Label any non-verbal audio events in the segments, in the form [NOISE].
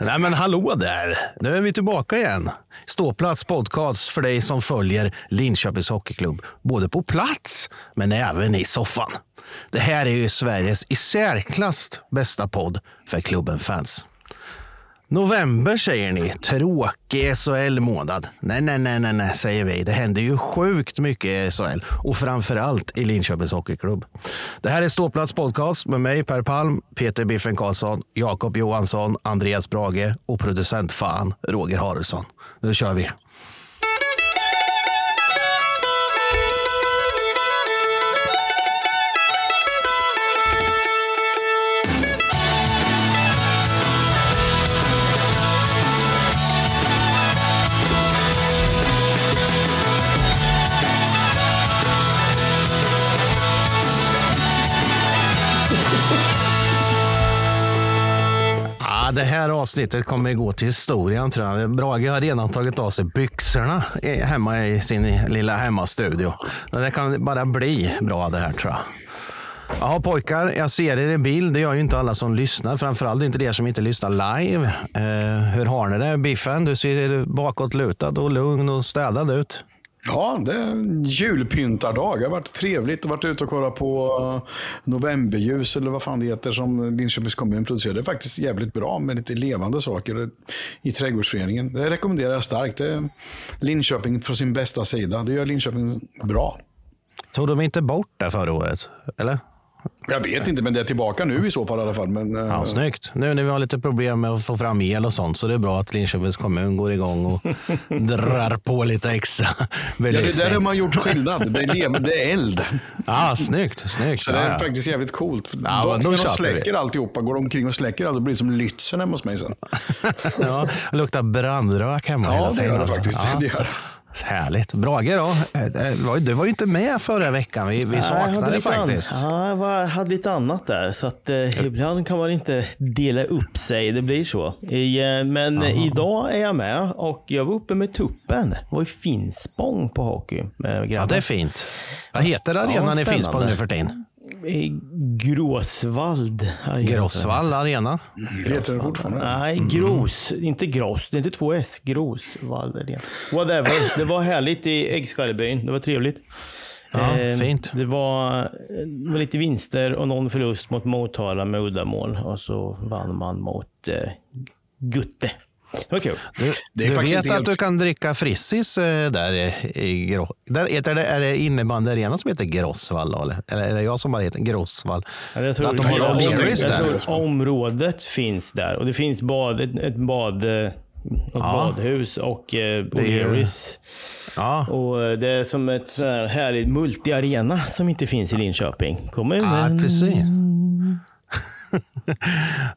Nej men hallå där! Nu är vi tillbaka igen. Ståplats podcast för dig som följer Linköpings Hockeyklubb. Både på plats, men även i soffan. Det här är ju Sveriges i särklass bästa podd för klubben-fans. November säger ni, tråkig SHL-månad. Nej, nej, nej, nej, nej, säger vi. Det händer ju sjukt mycket i SHL och framför allt i Linköpings Hockeyklubb. Det här är Ståplats podcast med mig Per Palm, Peter Biffen Karlsson, Jakob Johansson, Andreas Brage och producent fan Roger Haraldsson. Nu kör vi! Ja, det här avsnittet kommer gå till historien tror jag. Brage har redan tagit av sig byxorna hemma i sin lilla hemmastudio. Men Det kan bara bli bra det här tror jag. Ja pojkar, jag ser er i bild. Det gör ju inte alla som lyssnar. Framförallt inte de som inte lyssnar live. Eh, hur har ni det Biffen? Du ser bakåtlutad och lugn och städad ut. Ja, det är en julpyntardag. Det har varit trevligt att varit ute och kollat på eh, novemberljus eller vad fan det heter som Linköpings kommun producerar. Det är faktiskt jävligt bra med lite levande saker i trädgårdsföreningen. Det rekommenderar jag starkt. Det är Linköping från sin bästa sida. Det gör Linköping bra. Tog de inte bort det förra året? Eller? Jag vet inte, men det är tillbaka nu i så fall i alla fall. Men, eh, Ja, snyggt. Nu när vi har lite problem med att få fram el och sånt så det är bra att Linköpings kommun går igång och [LAUGHS] drar på lite extra ja, det belysning. där har man gjort skillnad. Det är, lev- det är eld. Ja, snyggt. snyggt. Så det Ja, är ja. faktiskt jävligt coolt. Ja, då när de köper vi. släcker alltihopa, går de omkring och släcker allt, då blir det som Lützen hemma hos mig sen. [LAUGHS] Ja, det luktar brandrök hemma Ja, hela det tiden. gör det faktiskt. Ja. Det gör. Härligt. Brage då? Eh, Du var ju inte med förra veckan. Vi, vi Nej, saknade det lite an- faktiskt. Ja, jag hade lite annat där. Så att, eh, ibland kan man inte dela upp sig. Det blir så. I, eh, men idag är jag med och jag var uppe med tuppen. Det var ju Finspång på hockey med Ja, grabbar. det är fint. Vad heter Ja, arenan i spännande. Finspång nu för tiden? I Gråsvald. Arena. Grossvall arena. Heter det fortfarande? Nej, Gros. Inte Gross. Det är inte två S. Grosvald. Arena. Whatever. Det var härligt i Äggskallebyn. Det var trevligt. Ja, Eh, fint. Det var, det var lite vinster och någon förlust mot Motala med uddamål. Och så vann man mot eh, Gutte. Det var kul. Du, Det är du vet att helt- du kan dricka Frissis eh, där i, i Grå... Där, heter det, är det innebandyarena som heter Grossvall? Eller, eller är det jag som bara heter Grossvall? Ja, jag tror, Att de har jag, jag, tror området finns där. Och det finns bad, ett, ett bad, eh, ett Ja. badhus och eh, O'Learys. Ja, Och eh, det är som ett sån här härligt multiarena som inte finns i Linköping. Kommunen. ja precis. [LAUGHS]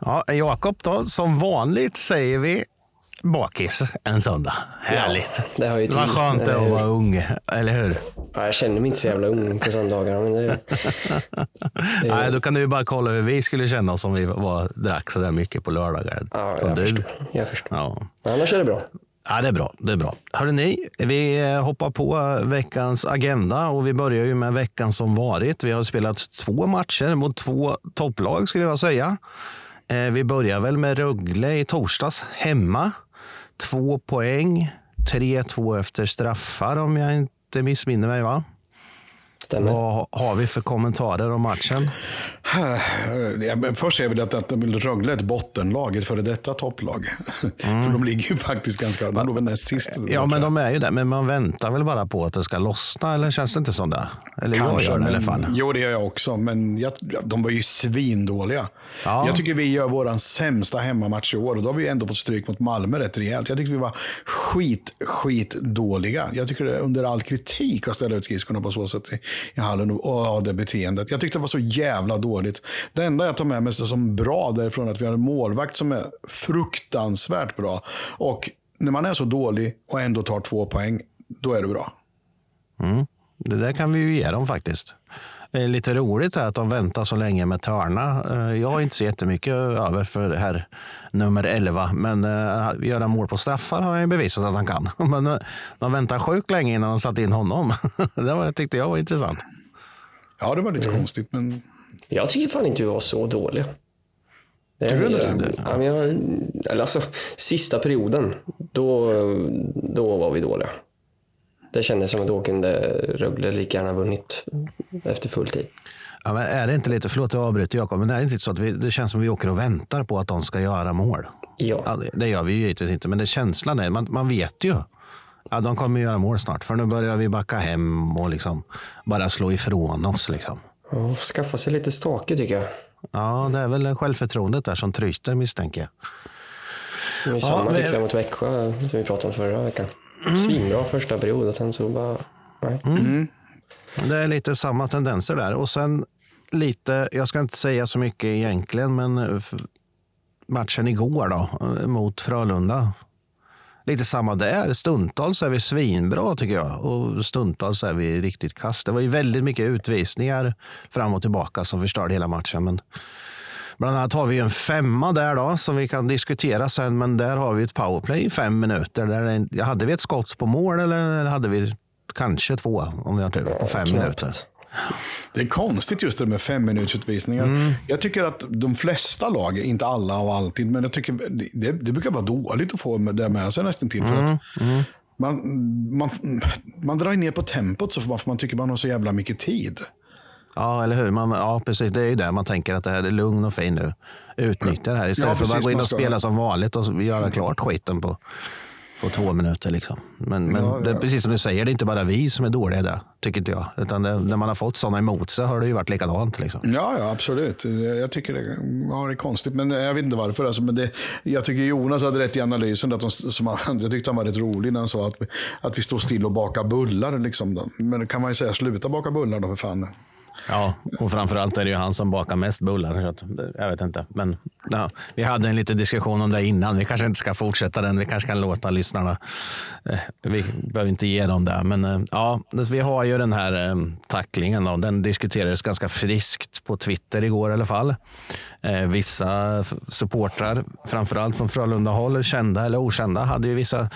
ja, Jakob då, som vanligt säger vi bakis en söndag. Härligt. det hör ju Vad till, skönt det att vara ung, eller hur? Ja, jag känner mig inte så jävla ung på söndagarna. Men det, [LAUGHS] Nej, då kan du ju bara kolla hur vi skulle känna oss om vi var, drack så där mycket på lördagar. ja, jag, du. förstår, jag förstår. Ja. Men annars är det bra. Ja, det är bra. Det är bra. Hörrni, ni, vi eh, hoppar på veckans agenda och vi börjar ju med veckan som varit. Vi har spelat två matcher mot två topplag skulle jag säga. Eh, Vi börjar väl med Rögle i torsdags hemma. Två poäng, 3-2 efter straffar om jag inte missminner mig. va? Stämmer. Vad har vi för kommentarer om matchen? [SIGHS] Ja, men Först är väl att, att Rögle är ett bottenlag, ett före detta topplag. [LAUGHS] För de ligger ju faktiskt ganska, de låg väl näst sist. Ja, men de är ju där. Men man väntar väl bara på att det ska lossna, eller känns det inte så? Eller jag gör det i alla men- fall. Jo, det gör jag också. Men jag, de var ju svindåliga. Ja. Jag tycker vi gör vår sämsta hemmamatch i år. Och då har vi ändå fått stryk mot Malmö rätt rejält. Jag tycker vi var skit, skit dåliga. Jag tycker det är under all kritik att ställa ut skridskorna på så sätt i, hallen och det beteendet. Jag tyckte det var så jävla dåligt. Det enda jag tar med mig som bra därifrån är att vi har en målvakt som är fruktansvärt bra. Och när man är så dålig och ändå tar två poäng, då är det bra. Mm. Det där kan vi ju ge dem faktiskt. Det är lite roligt att de väntar så länge med Törna. Eh, Jag har inte så jättemycket över för här nummer 11, men uh, göra mål på straffar har han bevisat att han kan. [LAUGHS] Men eh, de väntar sjukt länge innan de satt in honom. [LAUGHS] Det var, tyckte jag var intressant. Ja, det var lite konstigt, men Jag tycker fan inte vi var så dåliga. Tycker du inte det? Ja, jag, eller alltså, sista perioden, då, då var vi dåliga. Det kändes som att då kunde Rögle lika gärna vunnit efter full tid. Ja, men är det inte lite, förlåt jag avbryter Jakob, men är det inte så att vi, det känns som att vi åker och väntar på att de ska göra mål? Ja. Ja, det- gör vi ju givetvis inte, men det känslan är, man, man vet ju. Ja, de kommer göra mål snart, för nu börjar vi backa hem och liksom bara slå ifrån oss. Liksom. Och skaffa sig lite stake tycker jag. Ja, det är väl självförtroendet där som tryter misstänker jag. Det är Ja, samma men- tycker jag mot Växjö som vi pratade om förra veckan. Mm. Svinbra första period och sen så bara... Nej. Det är lite samma tendenser där. Och sen lite, jag ska inte säga så mycket egentligen, men eh, matchen igår då eh, mot Frölunda. Lite samma där. Stundtals är vi svinbra tycker jag och stundtals är vi riktigt kast. Det var ju väldigt mycket utvisningar fram och tillbaka som förstörde hela matchen. Men bland annat har vi en femma där då som vi kan diskutera sen. Men där har vi ett powerplay i fem minuter. Där det, hade vi ett skott på mål eller hade vi kanske två om vi har tur på fem knappt. minuter? Det är konstigt just det med femminutersutvisningar. Jag tycker att de flesta lag, inte alla och alltid, men jag tycker det, det brukar vara dåligt att få det med sig nästan till. För att man, man, man drar ner på tempot så för man tycker man har så jävla mycket tid. Ja, eller hur? Man, ja, precis. Det är ju det man tänker att det här är lugn och fin nu. Utnyttja det här istället Ja, för att bara precis, gå in och spela som vanligt och göra klart skiten på, på två minuter. Liksom. Men, men Ja, Det precis som du säger, det är inte bara vi som är dåliga där, tycker inte jag. Utan det, när man har fått sådana emot sig har det ju varit likadant. Liksom. Ja, ja, absolut. Jag tycker det, ja, det är konstigt, men jag vet inte varför. Alltså, men det, jag tycker Jonas hade rätt i analysen. Att de, som jag tyckte han var rätt rolig när han sa att, att vi står still och bakar bullar. Liksom. Men kan man ju säga, sluta baka bullar då för fan. Ja, och framförallt är det ju han som bakar mest bullar. Så att, jag vet inte. Men ja, vi hade en liten diskussion om det innan. Vi kanske inte ska fortsätta den. Vi kanske kan låta lyssnarna. Eh, vi behöver inte ge dem det. Men eh, ja, vi har ju den här eh, tacklingen. Då. Den diskuterades ganska friskt på Twitter igår i alla fall. Vissa supportrar, framförallt från Frölunda-håll, kända eller okända, hade ju vissa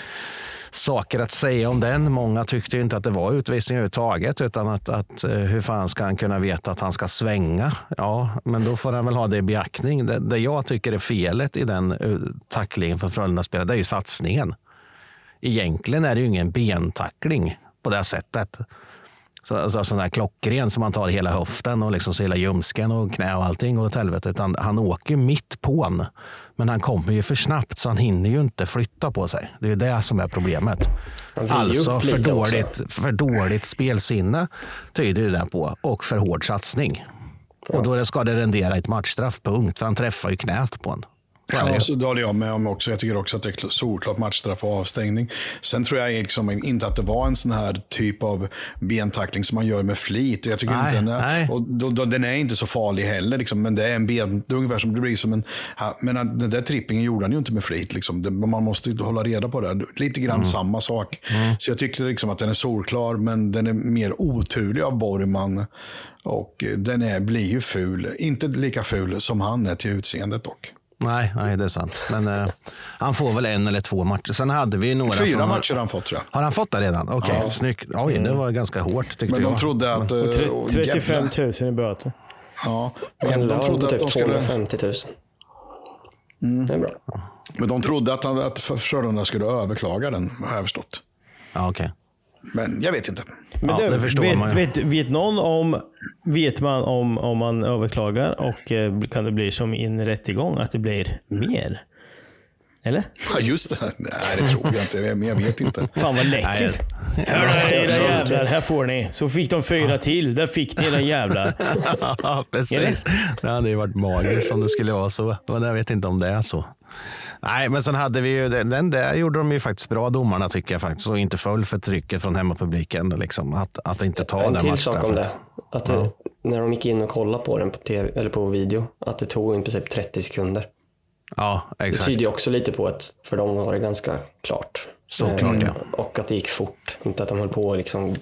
saker att säga om den. Många tyckte ju inte att det var utvisning överhuvudtaget, utan att, att eh, hur fan ska han kunna veta att han ska svänga? Ja, men då får han väl ha det i beaktning. Det, det jag tycker är felet i den eh, tacklingen för Frölunda-spelare, det är ju satsningen. Egentligen är det ju ingen bentackling på det sättet. Så, alltså, sån där klockren som man tar hela höften och liksom så hela ljumsken och knä och allting går åt helvete. Utan han åker mitt på en. Men han kommer ju för snabbt så han hinner ju inte flytta på sig. Det är det som är problemet. Alltså för dåligt, för dåligt spelsinne tyder ju det på. Och för hård satsning. Och då ska det rendera ett matchstraff, punkt. För han träffar ju knät på en. Ja, så det håller jag med om också. Jag tycker också att det är solklart matchstraff och avstängning. Sen tror jag liksom inte att det var en sån här typ av bentackling som man gör med flit. Jag tycker Nej, inte den är, och då, då, den är inte så farlig heller. Liksom, men det är en ben, det är ungefär som det blir som en... Men den där trippingen gjorde han ju inte med flit. Liksom. Det, man måste ju hålla reda på det. Lite grann Mm. samma sak. Så jag tycker liksom att den är solklar, men den är mer oturlig av Borgman. Och eh, den är, blir ju ful. Inte lika ful som han är till utseendet dock. Nej, nej, det är sant. Men eh, han får väl en eller två matcher. Sen hade vi några Fyra från... matcher har han fått tror jag. Har han fått det redan? Okej, snyggt. Oj, det var ganska hårt tyckte Men jag. de trodde att... åh, 35 jävlar. 000 i böter. Ja, En men de trodde att typ de skulle... 250 000. Mm. Det är bra. Men de trodde att, han, att Frölunda skulle överklaga den, har jag förstått. Ja, okej. Men jag vet inte. Men Ja, det förstår vet, man ju. vet, vet någon om, vet man om, om man överklagar och eh, kan det bli som i en rättegång, att det blir mer? Eller? Ja, just det. Nej, det tror jag inte. Men jag vet inte. Fan vad läckert. Hörru era jävlar, här får ni. Så fick de fyra till. Där fick ni era jävlar. [LAUGHS] Ja, precis. Det hade ju varit magiskt om det skulle vara så. Men jag vet inte om det är så. Nej, men sen hade vi ju, den- den där gjorde de ju faktiskt bra, domarna tycker jag faktiskt, och inte föll för trycket från hemmapubliken. Liksom, att, att inte ta En det till sak om det. Att det, När de gick in och kollade på den på, TV, eller på video, att det tog i princip 30 sekunder. Ja, Det exakt. tyder ju också lite på att för dem var det ganska klart. Såklart, ja. Och att det gick fort. Inte att de höll på och liksom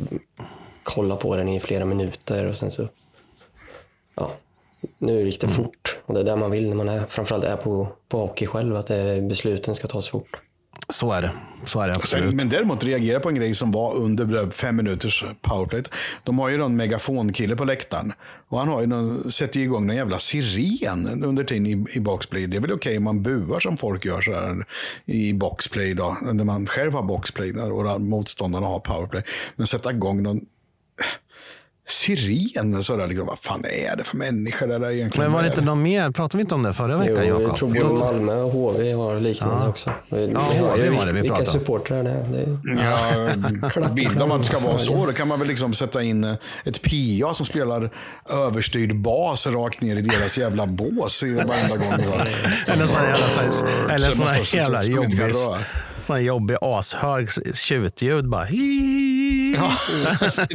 kolla på den i flera minuter och sen så... Ja, nu gick det Mm. fort. Och det är där man vill när man är, framförallt är på, på hockey själv, att det, besluten ska tas fort. Så är det. Så är det absolut. Men däremot reagera på en grej som var under fem minuters powerplay. De har ju någon megafonkille på läktaren. Och han har ju någon, sätter ju igång någon jävla siren under tiden i, i boxplay. Det är väl okej om man buar som folk gör så här i boxplay då. När man själv har boxplay och motståndarna har powerplay. Men sätta igång någon siren. Sådär, liksom, vad fan är det för människor? Där egentligen Men var det inte någon mer? Pratade vi inte om det förra veckan, Jo, jag tror både Malmö och HV har liknande också. Vi, vi har HV var det vi vilka pratade om. supportrar det är. Det är Ja, vill de att det ska vara så, då kan man väl liksom sätta in eh, ett PA som spelar överstyrd bas rakt ner i deras jävla bås varenda gång. Eller sån jävla, så- eller Så sån jävla jobbig, jobbig ashög tjutljud bara. Hi. Ja,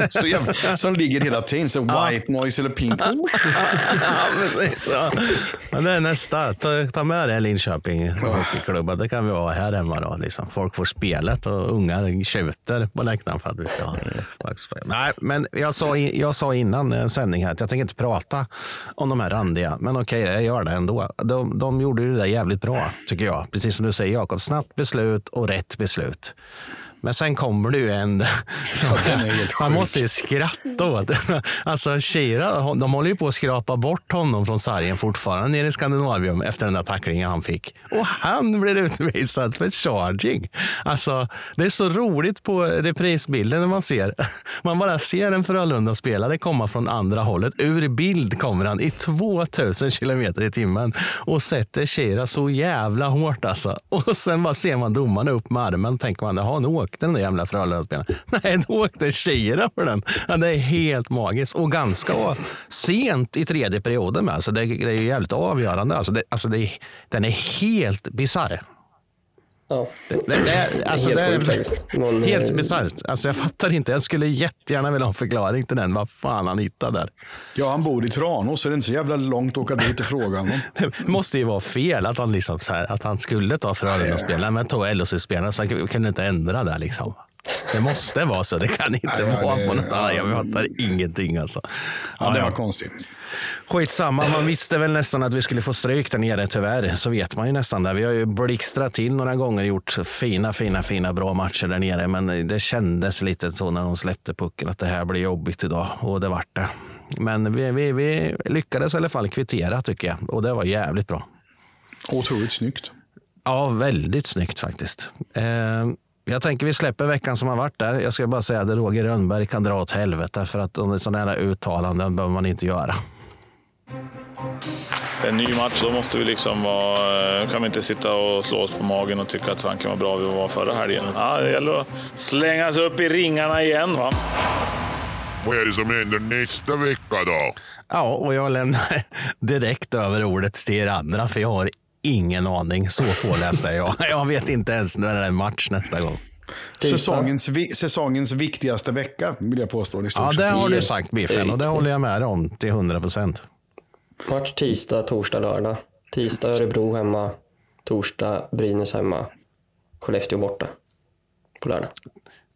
[LAUGHS] så jävla, som ligger hela tiden. Så white noise eller pink. [LAUGHS] Ja, precis. Ja. Men det är nästa. Ta, ta med det Linköping hockeyklubba. Det kan vi ha här hemma. Då, liksom. Folk får spelet och ungar tjuter på läktaren för att vi ska ha Nej, men jag sa, jag sa innan en sändning här att jag tänker inte prata om de här randiga. Men okej, jag gör det ändå. De, de gjorde ju det där jävligt bra, tycker jag. Precis som du säger Jakob. Snabbt beslut och rätt beslut. Men sen kommer det ju en... [LAUGHS] man måste ju skratta åt. [LAUGHS] Alltså Shira, de håller ju på att skrapa bort honom från sargen fortfarande nere i Skandinavium efter den där tacklingen han fick. Och han blir utvisad för charging. Alltså, det är så roligt på reprisbilden när man ser. [LAUGHS] Man bara ser en Frölunda-spelare komma från andra hållet. Ur bild kommer han i 2000 kilometer i timmen och sätter Shira så jävla hårt alltså. Och sen bara ser man domarna upp med armen. Tänker man, jaha, nu åkte den där jävla Frölunda-spelaren. [LAUGHS] Nej, då åkte Shira för den. Ja, det är helt magiskt och ganska sent i tredje perioden med. Alltså det, det är ju jävligt avgörande. Alltså det, alltså det, den är helt bisarr. Ja, Det, det, alltså helt det är faktiskt. Men, helt eh, bisarrt. Alltså jag fattar inte. Jag skulle jättegärna vilja ha en förklaring till den. Vad fan han hittade där. Ja, han bor i Tranås, så det är inte så jävla långt att åka dit och fråga honom. [LAUGHS] Det måste ju vara fel att han, liksom så här, att han skulle ta Frölunda-spelaren men tog LHC-spelaren så han kunde inte ändra där. Liksom. Det måste vara så. Det kan inte Ja, vara det- på något annat. Jag fattar ingenting alltså. Ja, det var konstigt. Skitsamma, man visste väl nästan att vi skulle få stryk där nere tyvärr. Så vet man ju nästan det. Vi har ju blixtrat till några gånger gjort fina, fina, fina bra matcher där nere. Men det kändes lite så när de släppte pucken att det här blir jobbigt idag. Och det vart det. Men vi, vi, vi lyckades i alla fall kvittera tycker jag. Och det var jävligt bra. Otroligt snyggt. Ja, väldigt snyggt faktiskt. Eh, jag tänker vi släpper veckan som har varit där. Jag ska bara säga att Roger Rönnberg kan dra åt helvete för att sådana här uttalanden behöver man inte göra. en ny match, då måste vi liksom vara, kan vi inte sitta och slå oss på magen och tycka att fan kan vara bra vi var förra helgen. Ja, det gäller att slänga sig upp i ringarna igen. Va? Vad är det som händer nästa vecka då? Ja, och jag lämnar [LAUGHS] direkt över ordet till er andra för jag har ingen aning. Så påläst är jag. [LAUGHS] Jag vet inte ens när det är match nästa gång. Säsongens, vi, säsongens viktigaste vecka, vill jag påstå. I Ja, det har du sagt Biffen och det håller jag med dig om till 100 procent. Match tisdag, torsdag, lördag. Tisdag Örebro hemma. Torsdag Brynäs hemma. Skellefteå borta. På lördag.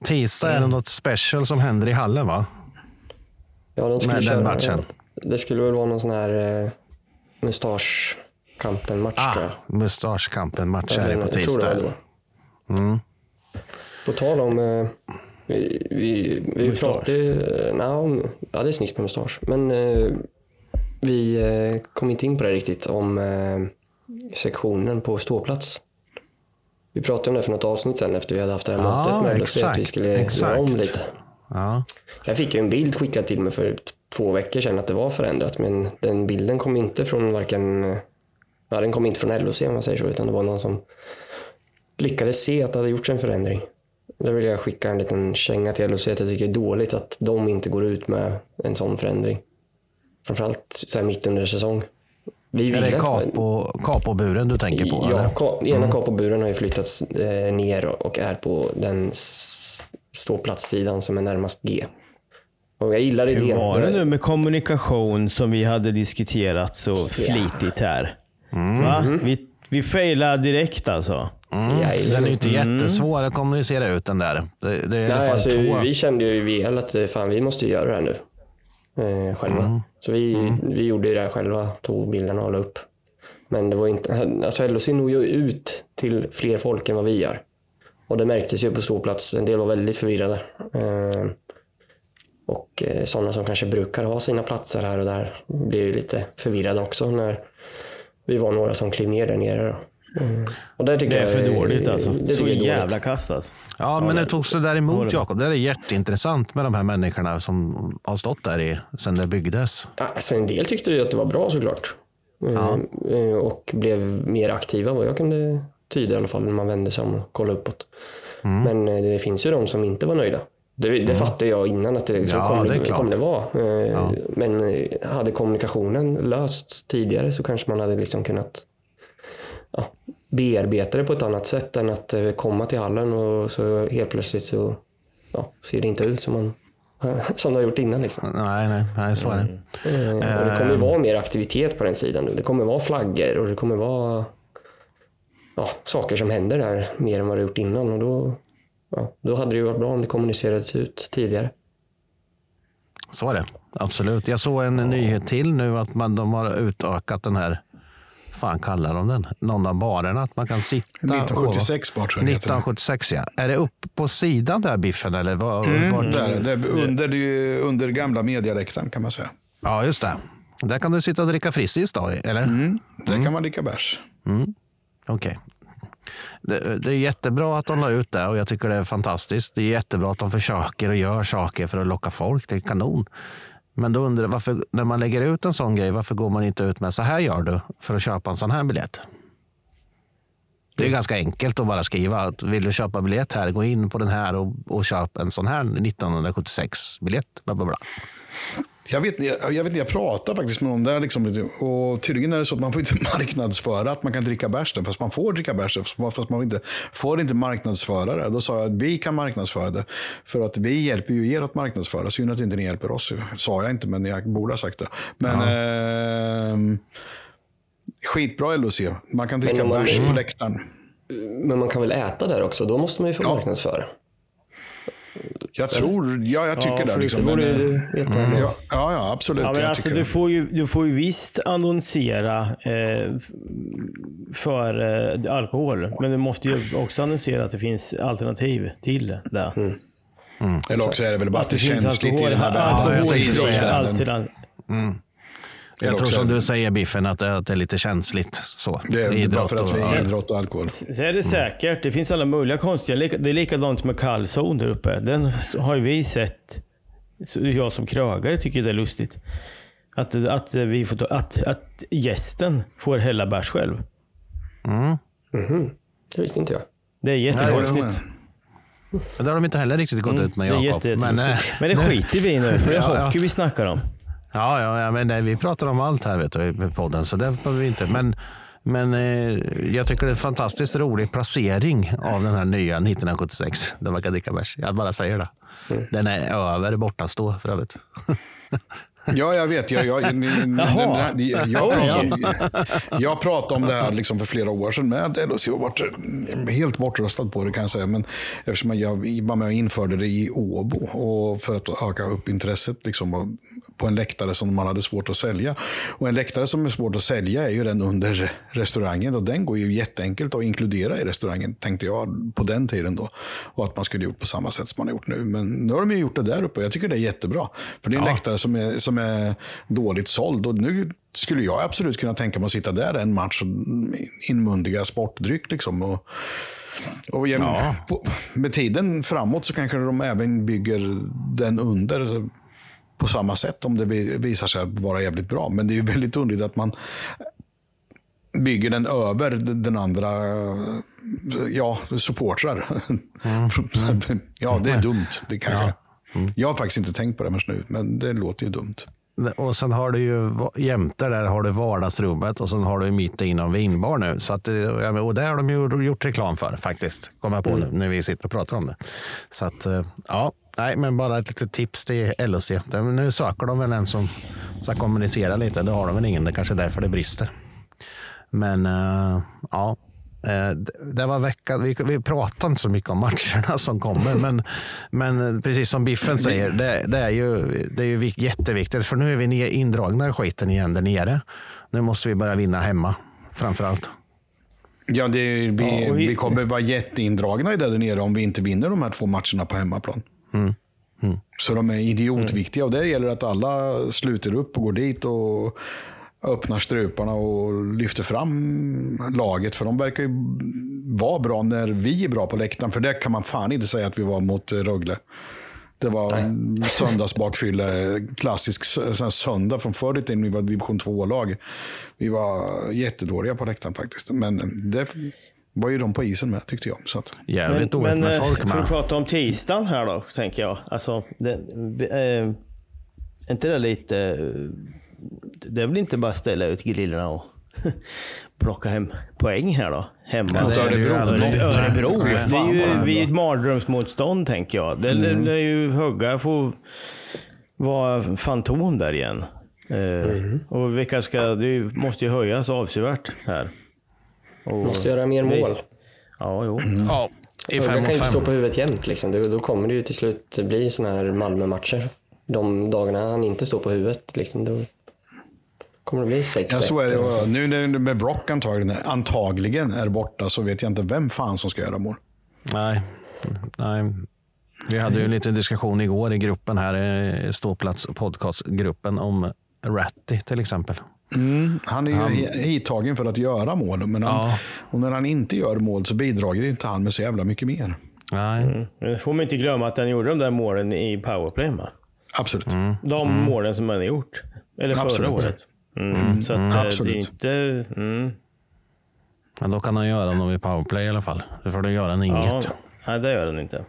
Tisdag är det något special som händer i hallen va? Ja, de skulle Med den köra, matchen. Det skulle väl vara någon sån här eh, mustaschkampen-match Ah, tror jag. mustaschkampen match är det på det tisdag. Mm. På tal om... Eh, vi, vi, vi Mustasch. pratade eh, om- Ja, det är snyggt med mustasch. Men eh, vi eh, kom inte in på det riktigt om eh, sektionen på ståplats. Vi pratade om det för något avsnitt sen efter vi hade haft det här Ja, mötet med LHC, att vi exakt, skulle exakt. göra om lite. Ja. Jag fick ju en bild skickad till mig för två veckor sedan att det var förändrat, men den bilden kom inte från varken... Ja, den kom inte från LOC om man säger så, utan det var någon som lyckades se att det hade gjorts en förändring. Då vill jag skicka en liten känga till LOC att jag tycker det är dåligt att de inte går ut med en sån förändring. Framförallt så här mitt under säsong. Vi Är det kapo, kapoburen du tänker på? Ja, ka- ena kapoburen har ju flyttats eh, ner och är på den ståplatssidan som är närmast G. Och jag gillar idén. Hur var det nu med kommunikation som vi hade diskuterat så flitigt här? Mm. Va? Vi, vi failade direkt alltså. Jajamän. Den är inte jättesvår att kommunicera ut den där. Det, det är i alla Nej, fall alltså, två. vi kände ju i VL att fan, vi måste göra det här nu. Eh, själva. Mm. Så vi, vi gjorde ju det här själva, tog bilderna och la upp. Men det var inte, alltså LHC når ju ut till fler folk än vad vi gör. Och det märktes ju på ståplats. En del var väldigt förvirrade. Eh, och eh, sådana som kanske brukar ha sina platser här och där blev ju lite förvirrade också när vi var några som klev ner där nere. Då. Mm. Och där tycker Det är för jag, dåligt alltså. Det Så tycker jag är jävla kast alltså. Ja, men det tog så där emot. Jakob. Det är jätteintressant med de här människorna som har stått där i, sedan det byggdes. Alltså, en del tyckte ju att det var bra såklart. Eh, eh, Och blev mer aktiva vad jag kunde tyda i alla fall när man vände sig om och kollade uppåt. Mm. Men eh, det finns ju de som inte var nöjda. Det, det fattade jag innan att det, så Ja, kommer det det, kommer det vara. Eh, Men eh, hade kommunikationen lösts tidigare så kanske man hade liksom kunnat ja, bearbeta det på ett annat sätt än att eh, komma till hallen och så helt plötsligt så ja, ser det inte ut som, man, [LAUGHS] som det har gjort innan. Liksom. Nej, nej, nej så är det. Eh, Och det kommer vara mer aktivitet på den sidan nu. Det kommer vara flaggor och det kommer vara ja, saker som händer där mer än vad det gjort innan. Och då, ja, då hade det ju varit bra om det kommunicerades ut tidigare. Så är det. Absolut. Jag såg en nyhet till nu att man, de har utökat den här, fan kallar de den? Någon av barerna. Att man kan sitta 1976 bara tror jag det heter. 1976 ja. Är det upp på sidan där biffen eller? Var, Mm, vart- där, det är under, under gamla medialäktaren kan man säga. Ja, just det. Där kan du sitta och dricka Frizzis då, eller? Mm. Där kan man dricka bärs. Okej. Det, det är jättebra att de la ut det och jag tycker det är fantastiskt. Det är jättebra att de försöker och gör saker för att locka folk. Det är kanon. Men då undrar jag, varför, när man lägger ut en sån grej, varför går man inte ut med så här gör du för att köpa en sån här biljett? Det är ganska enkelt att bara skriva att vill du köpa biljett här, gå in på den här och, och köp en sån här 1976-biljett. Bla, bla, bla. Jag vet, jag, jag vet jag pratade faktiskt med någon där. Liksom, och tydligen är det så att man får inte [LAUGHS] marknadsföra att man kan dricka bärs där, fast man får dricka bärs där, fast man, inte, får inte marknadsföra det. Då sa jag att vi kan marknadsföra det. För att vi hjälper ju er att marknadsföra. Synd att inte ni hjälper oss. Sa jag inte, men jag borde ha sagt det. Men ehm, skitbra LOC. Man kan dricka bärs på läktaren. Men man kan väl äta där också? Då måste man ju få Ja. marknadsföra. Jag tror, ja jag tycker Ja, det. Liksom, Det men, du eh, veta. ja, ja, absolut. Ja, alltså, du, det. får ju, du får ju visst annonsera eh, för eh, alkohol. Men du måste ju också annonsera att det finns alternativ till det. Eller också är det väl bara att det, det känns lite i den här säga det. alternativ. Jag tror som du säger Biffen, att det, att det är lite känsligt. Så. Det är bara för att vi och- är idrott och alkohol. Så är det säkert. Det finns alla möjliga konstiga. Det är likadant med kallzon där uppe. Den har ju vi sett. Jag som krögare tycker det är lustigt. Att, att, vi får ta, att, att gästen får hälla bärs själv. Det visste inte jag. Det är jättekonstigt. Det har de inte heller riktigt gått ut med, Det är Jakob. Men, eh, Men det skiter vi i nu, för det är [LAUGHS] hockey vi snackar om. Ja, ja, ja men nej, vi pratar om allt här vet du, i podden, så det behöver vi inte. Men, men eh, jag tycker det är en fantastiskt rolig placering av den här nya 1976, där man kan dricka bärs. Jag bara säger det. Den är över bortastå för övrigt. [LAUGHS] Ja, jag vet. Jag, jag, jag, jag, pratade, om det här liksom för flera år sedan med LHC och varit helt bortröstad på det kan jag säga. Men eftersom jag var med och införde det i Åbo och för att öka upp intresset liksom, på en läktare som man hade svårt att sälja. Och en läktare som är svårt att sälja är ju den under restaurangen och den går ju jätteenkelt att inkludera i restaurangen tänkte jag på den tiden då. Och att man skulle gjort på samma sätt som man har gjort nu. Men nu har de ju gjort det där uppe och jag tycker det är jättebra. För det är en läktare som är, som är dåligt såld och nu skulle jag absolut kunna tänka mig att sitta där en match och inmundiga sportdryck liksom. Och, och genom, på, med tiden framåt så kanske de även bygger den under så- på samma sätt om det vi- visar sig att vara jävligt bra. Men det är ju väldigt underligt att man bygger den över den andra, ja, supportrar. [LAUGHS] ja, det är dumt. Det kanske. Jag har faktiskt inte tänkt på det förrän nu, men det låter ju dumt. Och sen har du ju jämte där har du vardagsrummet och sen har du mitt inom vinbar nu. Så att, eh, och det har de ju gjort reklam för faktiskt. Kommer jag på nu när vi sitter och pratar om det. Så att, eh, ja, nej, men bara ett litet tips till LHC. Det- Nu söker de väl en som ska kommunicera lite. Det har de väl ingen. Det är kanske är därför det brister. Men eh, ja, det- det var vecka, vi, vi pratar inte så mycket om matcherna som kommer, men, men precis som Biffen säger, det, det är ju, det är ju vik- jätteviktigt. För nu är vi indragna i skiten igen där nere. Nu måste vi börja vinna hemma, framför allt. Ja, det, vi, Ja, vi- vi kommer vara jätteindragna i det där nere om vi inte vinner de här två matcherna på hemmaplan. Så de är idiotviktiga och där gäller det att alla sluter upp och går dit och öppnar struparna och lyfter fram laget. För de verkar ju vara bra när vi är bra på läktaren. För det kan man fan inte säga att vi var mot Rögle. Det var söndagsbakfylla, klassisk söndag från förr i tiden. Vi var division 2-lag. Vi var jättedåliga på läktaren faktiskt. Men det var ju de på isen med tyckte jag. Så att, Jävligt dåligt med eh, folk Får vi med. prata om tisdagen här då, tänker jag. Alltså, det, eh, är inte det lite... eh, Det är väl inte bara ställa ut grillorna och [LAUGHS] plocka hem poäng här då? Hemma. Ja, det är det ju Örebro. Örebro. Det är ju vi är ett mardrömsmotstånd tänker jag. Det, det, det är ju höga får vara fantom där igen. Eh, Och vilka ska... Det måste ju höjas avsevärt här. Och, Måste göra mer mål. Visst. Ja, jo. Ja, i fem kan mot inte stå på huvudet jämt. Liksom. Då, då kommer det ju till slut bli såna här Malmö-matcher. De dagarna han inte står på huvudet, liksom, då kommer det bli 6-1. Ja, så är det. Nu när med Brock antagligen, antagligen är borta så vet jag inte vem fan som ska göra mål. Nej, nej. Vi hade ju en liten diskussion igår i gruppen här, eh, Ståplats podcastgruppen om Ratty till exempel. Han är ju he- hittagen för att göra mål, men han, Ja. och när han inte gör mål så bidrar ju inte han med så jävla mycket mer. Nej, Nu får man inte glömma att han gjorde de där målen i powerplay. Va? Absolut. De målen som han har gjort. Eller förra Absolut. året. Mm. Så att, eh, det är absolut. inte... Mm, men då kan han göra dem i powerplay i alla fall. Det får du göra han ja, inget. nej, det gör han inte.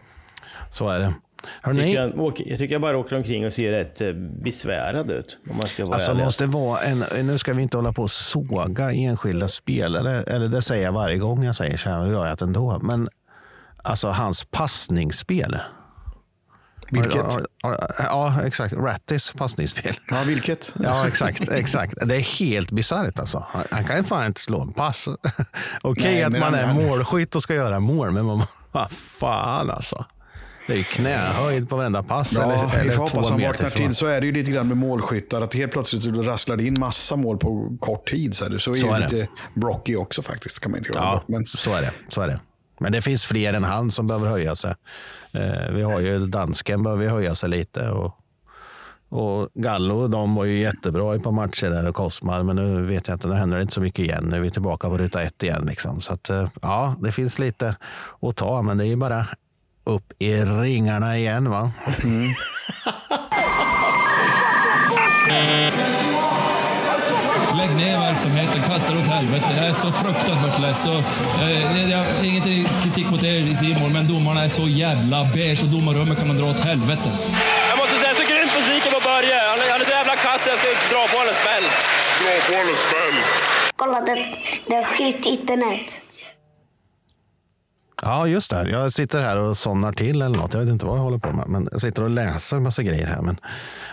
Så är det. Hörrni, Tycker jag, åker, jag tycker jag bara åker omkring och ser rätt eh, besvärad ut. Om man ska vara Alltså ärlig. måste vara en, nu ska vi inte hålla på och såga enskilda spelare, eller det säger jag varje gång jag säger så här, och gör jag det ändå. Men alltså hans passningsspel. Vilket? Ja, ja, Ja, exakt. Rattis passningsspel. Ja, vilket? Ja, exakt. [LAUGHS] exakt. Det är helt bisarrt alltså. Han- kan ju fan inte slå en pass. [LAUGHS] Okej Nej, att man är han- målskytt och ska göra mål, men man, [LAUGHS] vad fan alltså. Det är ju knähöjd på varenda pass. Ja, eller, vi eller får hoppas han vaknar till. Så är det ju lite grann med målskyttar. Att helt plötsligt så rasslar det in massa mål på kort tid. Så är det, så är Så det är det. lite Brocky också faktiskt. Kan man inte Ja, bort. Men så är det. Så är det. Men det finns fler än han som behöver höja sig. Eh, vi har ju dansken behöver höja sig lite. Och, och Gallo, de var ju jättebra i ett par matcher där och Kosmar. Men nu vet jag inte, nu händer det inte så mycket igen. Nu är vi tillbaka på ruta ett igen. Liksom. Så att, eh, ja, det finns lite att ta, men det är ju bara upp i ringarna igen. va? [LAUGHS] Lägg ner verksamheten, kasta det åt helvete. Jag är så fruktansvärt less. Och, eh, jag har ingen kritik mot er Simon, men domarna är så jävla beige och domarrummet kan man dra åt helvete. Jag måste säga, jag är så grymt besviken på Börje. Han är, han är så jävla kass, jag ska dra på honom en smäll. Dra på en smäll. Kolla, det, det är skit internet. Ja, just det. Jag sitter här och somnar till eller något. Jag vet inte vad jag håller på med. Men jag sitter och läser massa grejer här. Men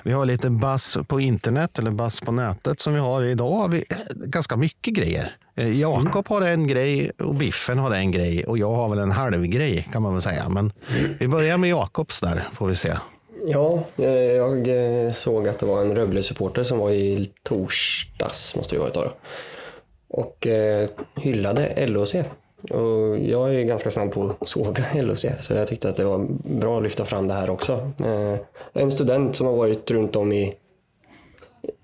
vi har lite bass på internet eller bass på nätet som vi har. Idag har vi ganska mycket grejer. Eh, Jakob har en grej och Biffen har en grej och jag har väl en halv grej kan man väl säga. Men vi börjar med Jakobs där får vi se. Ja, eh, jag eh, såg att det var en Rögle-supporter som var i torsdags, måste det varit då. Och hyllade LOC. Och jag är ganska snabb på att såga [LAUGHS] LOC, så jag tyckte att det var bra att lyfta fram det här också. Eh, en student som har varit runt om i,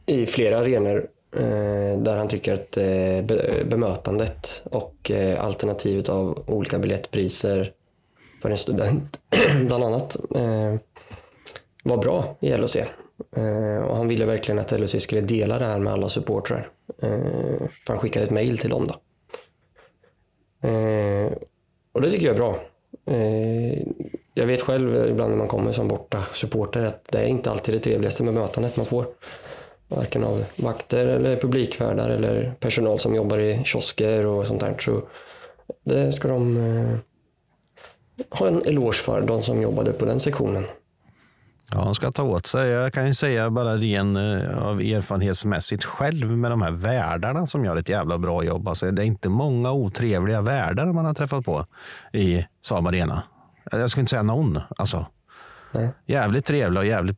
i flera arenor eh, där han tycker att eh, bemötandet och eh, alternativet av olika biljettpriser för en student, [CLEARS THROAT] bland annat, eh, var bra i LHC. Eh, och han ville verkligen att LHC skulle dela det här med alla supportrar. Eh, för han skickade ett mail till dem. Då. Eh, och det tycker jag är bra. Eh, jag vet själv ibland när man kommer som borta supporter att det är inte alltid det trevligaste bemötandet man får. Varken av vakter eller publikvärdar eller personal som jobbar i kiosker och sånt där. Så det ska de eh, ha en eloge för, de som jobbade på den sektionen. Ja, han ska ta åt sig. Jag kan ju säga bara ren eh, av erfarenhetsmässigt själv med de här värdarna som gör ett jävla bra jobb. Alltså, det är inte många otrevliga värdar man har träffat på i Saab Arena. Jag ska inte säga någon. Alltså, Jävligt trevliga och jävligt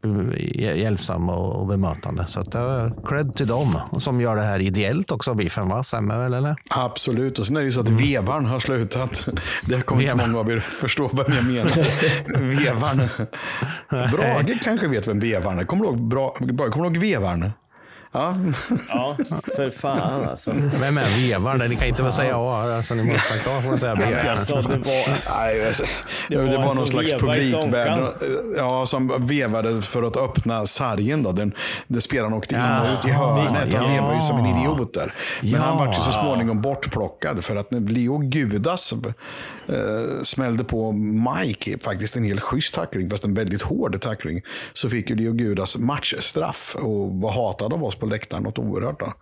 hjälpsamma och bemötande. Så att, uh, cred till dem som gör det här ideellt också, Biffen, va? Stämmer väl, eller? Absolut. Och sen är det ju så att vevaren har slutat. Det kommer inte många av er förstå vad jag menar. [LAUGHS] vevaren. Brage kanske vet vem vevaren är. Kommer du ihåg, bra, kommer du ihåg vevaren? Ja. Ja, för fan alltså. Vem är vevaren? Ni kan inte väl säga ja. Alltså, ni måste sagt ja, får säga B. Alltså, det var... Nej, alltså, det, var var en någon som slags publikvärd ja, som vevade för att öppna sargen. Då. Den, där spelaren åkte in och ut i hörnet. Han ja. vevade ju som en idiot där. Men Ja. han var ju så småningom bortplockad för att Leo Gudas eh, smällde på Mike, faktiskt en helt schysst tackling, fast en väldigt hård tackling, så fick ju Leo Gudas matchstraff och var hatad av oss på läktaren något oerhört. Då.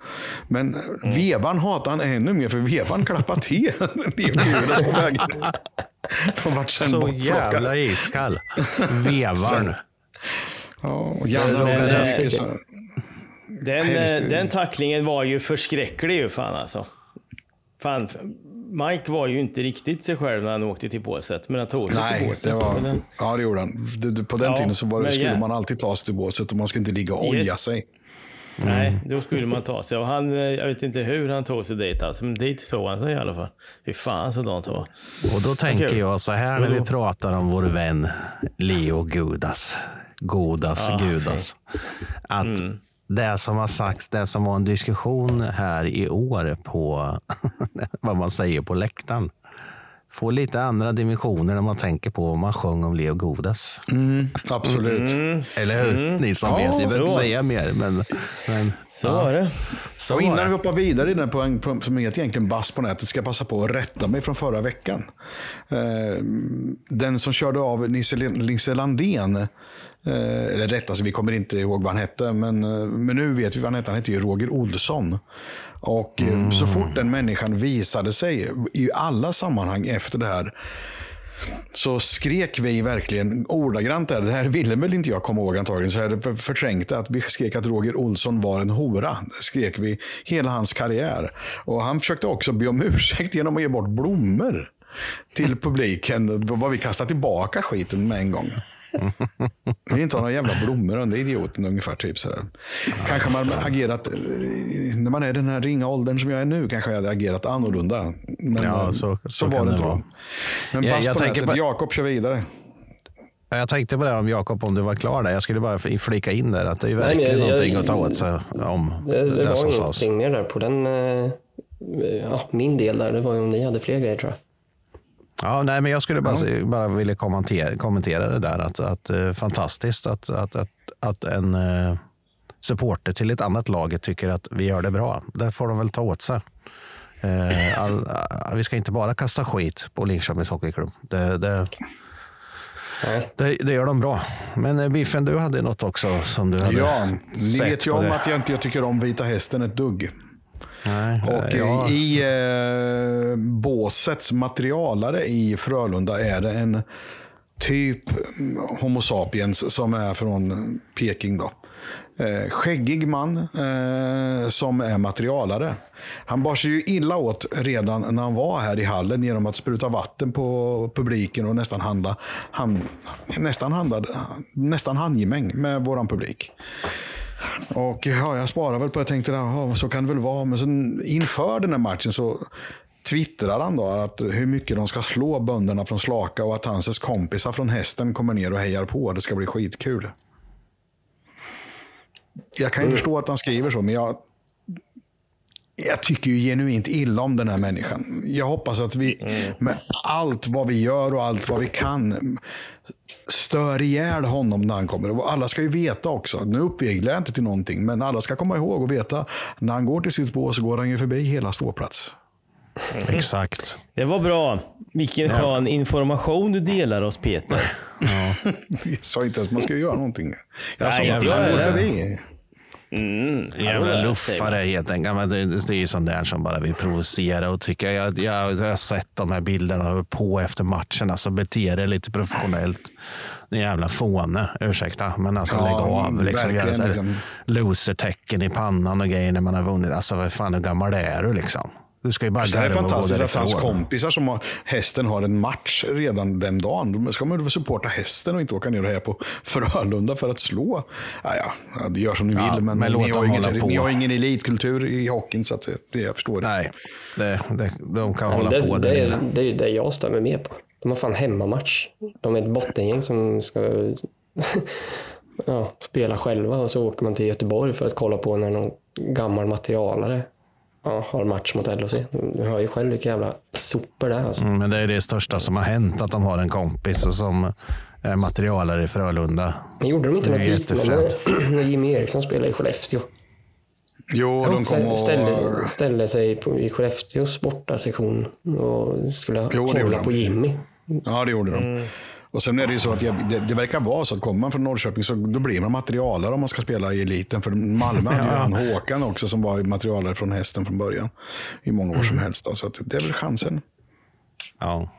Men Mm. vevan hatade han ännu mer, för vevan klappade till. [LAUGHS] Som vart sen Så jävla iskall. Vevaren. [LAUGHS] Ja, Eskilsson. Den, Helst- eh, den tacklingen var ju förskräcklig ju fan alltså. Fan, Mike var ju inte riktigt sig själv när han åkte till båset, men han tog sig till Nej, båset. det var, den- ja, det gjorde han. På den Ja, tiden så var det, skulle ja. man alltid ta sig till båset och man skulle inte ligga och oja Yes. Sig. Nej, då skulle man ta sig. Och han, eh, jag vet inte hur han tog sig dit alltså, men dit tog han sig i alla fall. Fy fan så dant var. Och då tänker Okej. jag så här när vi pratar om vår vän Leo Gudas. Godas Gudas. Att det som har sagts, det som var en diskussion här i år på [LAUGHS] vad man säger på läktaren. Får lite andra dimensioner när man tänker på vad man sjöng om Leo Godas. Absolut. Eller hur? Ni som Ja, vet, jag behöver inte säga mer. Men, men Så var det. så och innan vi hoppar vidare i den här poäng, på- som heter egentligen bass på nätet, ska jag passa på att rätta mig från förra veckan. Eh, den som körde av Nisse Landén, eh, eller rätt, alltså vi kommer inte ihåg vad han hette, men, eh, men nu vet vi vad han hette. Han hette ju Roger Olsson. Och eh, så fort den människan visade sig i alla sammanhang efter det här så skrek vi verkligen ordagrant där. Det här ville väl inte jag komma ihåg antagligen, så jag hade för- förträngt det. Att vi skrek att Roger Olsson var en hora. Det skrek vi hela hans karriär. Och han försökte också be om [LAUGHS] ursäkt genom att ge bort blommor till publiken. Var vi kastade tillbaka skiten med en gång. Vi vill inte ha några jävla blommor under idioten ungefär. Typ sådär. Kanske man hade agerat, eh, när man är den här ringa åldern som jag är nu, kanske jag hade agerat annorlunda. Men Ja, eh, så- så, så var kan det inte vara. då. Men Ja, pass jag på tänker nätet, på- Jakob kör vidare. Ja, Jag tänkte på det om Jakob, om du var klar där. Jag skulle bara flika in där att det är ju Nej, verkligen jag- någonting jag- att ta åt sig om Det, det, det, var som sades. ingenting mer där på den, eh, ja, min del där. Det var ju om ni hade fler grejer tror jag. Ja, nej, men jag skulle bara, se- bara vilja kommentera, kommentera det där. Att, att, eh, fantastiskt att, att, att, att en eh, supporter till ett annat lag tycker att vi gör det bra. Det får de väl ta åt sig. Eh, all, all, vi ska inte bara kasta skit på Linköpings Hockeyklubb. Det, det, det, det gör de bra. Men eh, Biffen, du hade något också som du hade Ja, ni vet ju om det. att jag inte jag tycker om Vita Hästen ett dugg. Nej, Och ja. i eh, båsets materialare i Frölunda är det en typ mm, Homo sapiens som är från Peking. Då. Eh, skäggig man eh, som är materialare. Han bar sig ju illa åt redan när han var här i hallen genom att spruta vatten på publiken och nästan handla, han, nästan handlade, nästan handgemäng med våran publik. Och ja, jag sparar väl på det. Jag tänkte, ja, så kan det väl vara. Men sen inför den här matchen så twittrar han då att hur mycket de ska slå bönderna från Slaka och att hans kompisar från hästen kommer ner och hejar på. Det ska bli skitkul. Jag kan ju förstå att han skriver så, men jag, jag tycker ju genuint illa om den här människan. Jag hoppas att vi med allt vad vi gör och allt vad vi kan stör ihjäl honom när han kommer. Och alla ska ju veta också. Nu uppviglar jag inte till någonting, men alla ska komma ihåg och veta. När han går till sitt bås så går han ju förbi hela ståplats. Exakt. Det var bra. Vilken skön information du delar oss Peter. [LAUGHS] Jag sa inte att man ska göra någonting. Jag sa Nej, att jag han gör går det. Förbi. Jävla luffare helt enkelt. Det, det är ju sån där som bara vill provocera och tycka. Jag, jag, jag har sett de här bilderna på efter matchen. Alltså bete dig lite professionellt. Ni jävla fåne, ursäkta. Men alltså Ja, lägg av. Liksom, liksom. Loser-tecken i pannan och grejer när man har vunnit. Alltså vad fan, hur gammal är du liksom? Du ska ju bara Det är fantastiskt att hans kompisar som har hästen har en match redan den dagen. Då ska man väl supporta hästen och inte åka ner och heja på Frölunda för att slå. Ja, ja, ja, det gör som ni Ja, vill, men, men låt ni, har inget, på. ni har ingen elitkultur i hockeyn, så att det, det jag förstår det. Nej, det, det, de kan Ja, hålla det, på det, där är, det är ju det jag stör mig mer på. De har fan hemmamatch. De är ett bottengäng som ska [LAUGHS] ja, spela själva och så åker man till Göteborg för att kolla på när någon gammal materialare ja, har match mot LHC. Du hör ju själv vilka jävla sopor det är. Alltså. Mm, Men det är det största som har hänt, att de har en kompis som är materialare i Frölunda. Men gjorde de inte något liknande när Jimmy Eriksson spelade i Skellefteå? Jo, de kom och... ställde, ställde sig på, i Skellefteås bortasektion och skulle Jo, de. på Jimmy. Ja, det gjorde de. Och sen är det ju så att jag, det, det verkar vara så att kommer man från Norrköping så då blir man materialare om man ska spela i eliten. För Malmö hade ju [LAUGHS] han Håkan också som var materialare från hästen från början. I många år som helst. Då. Så det är väl chansen. Ja.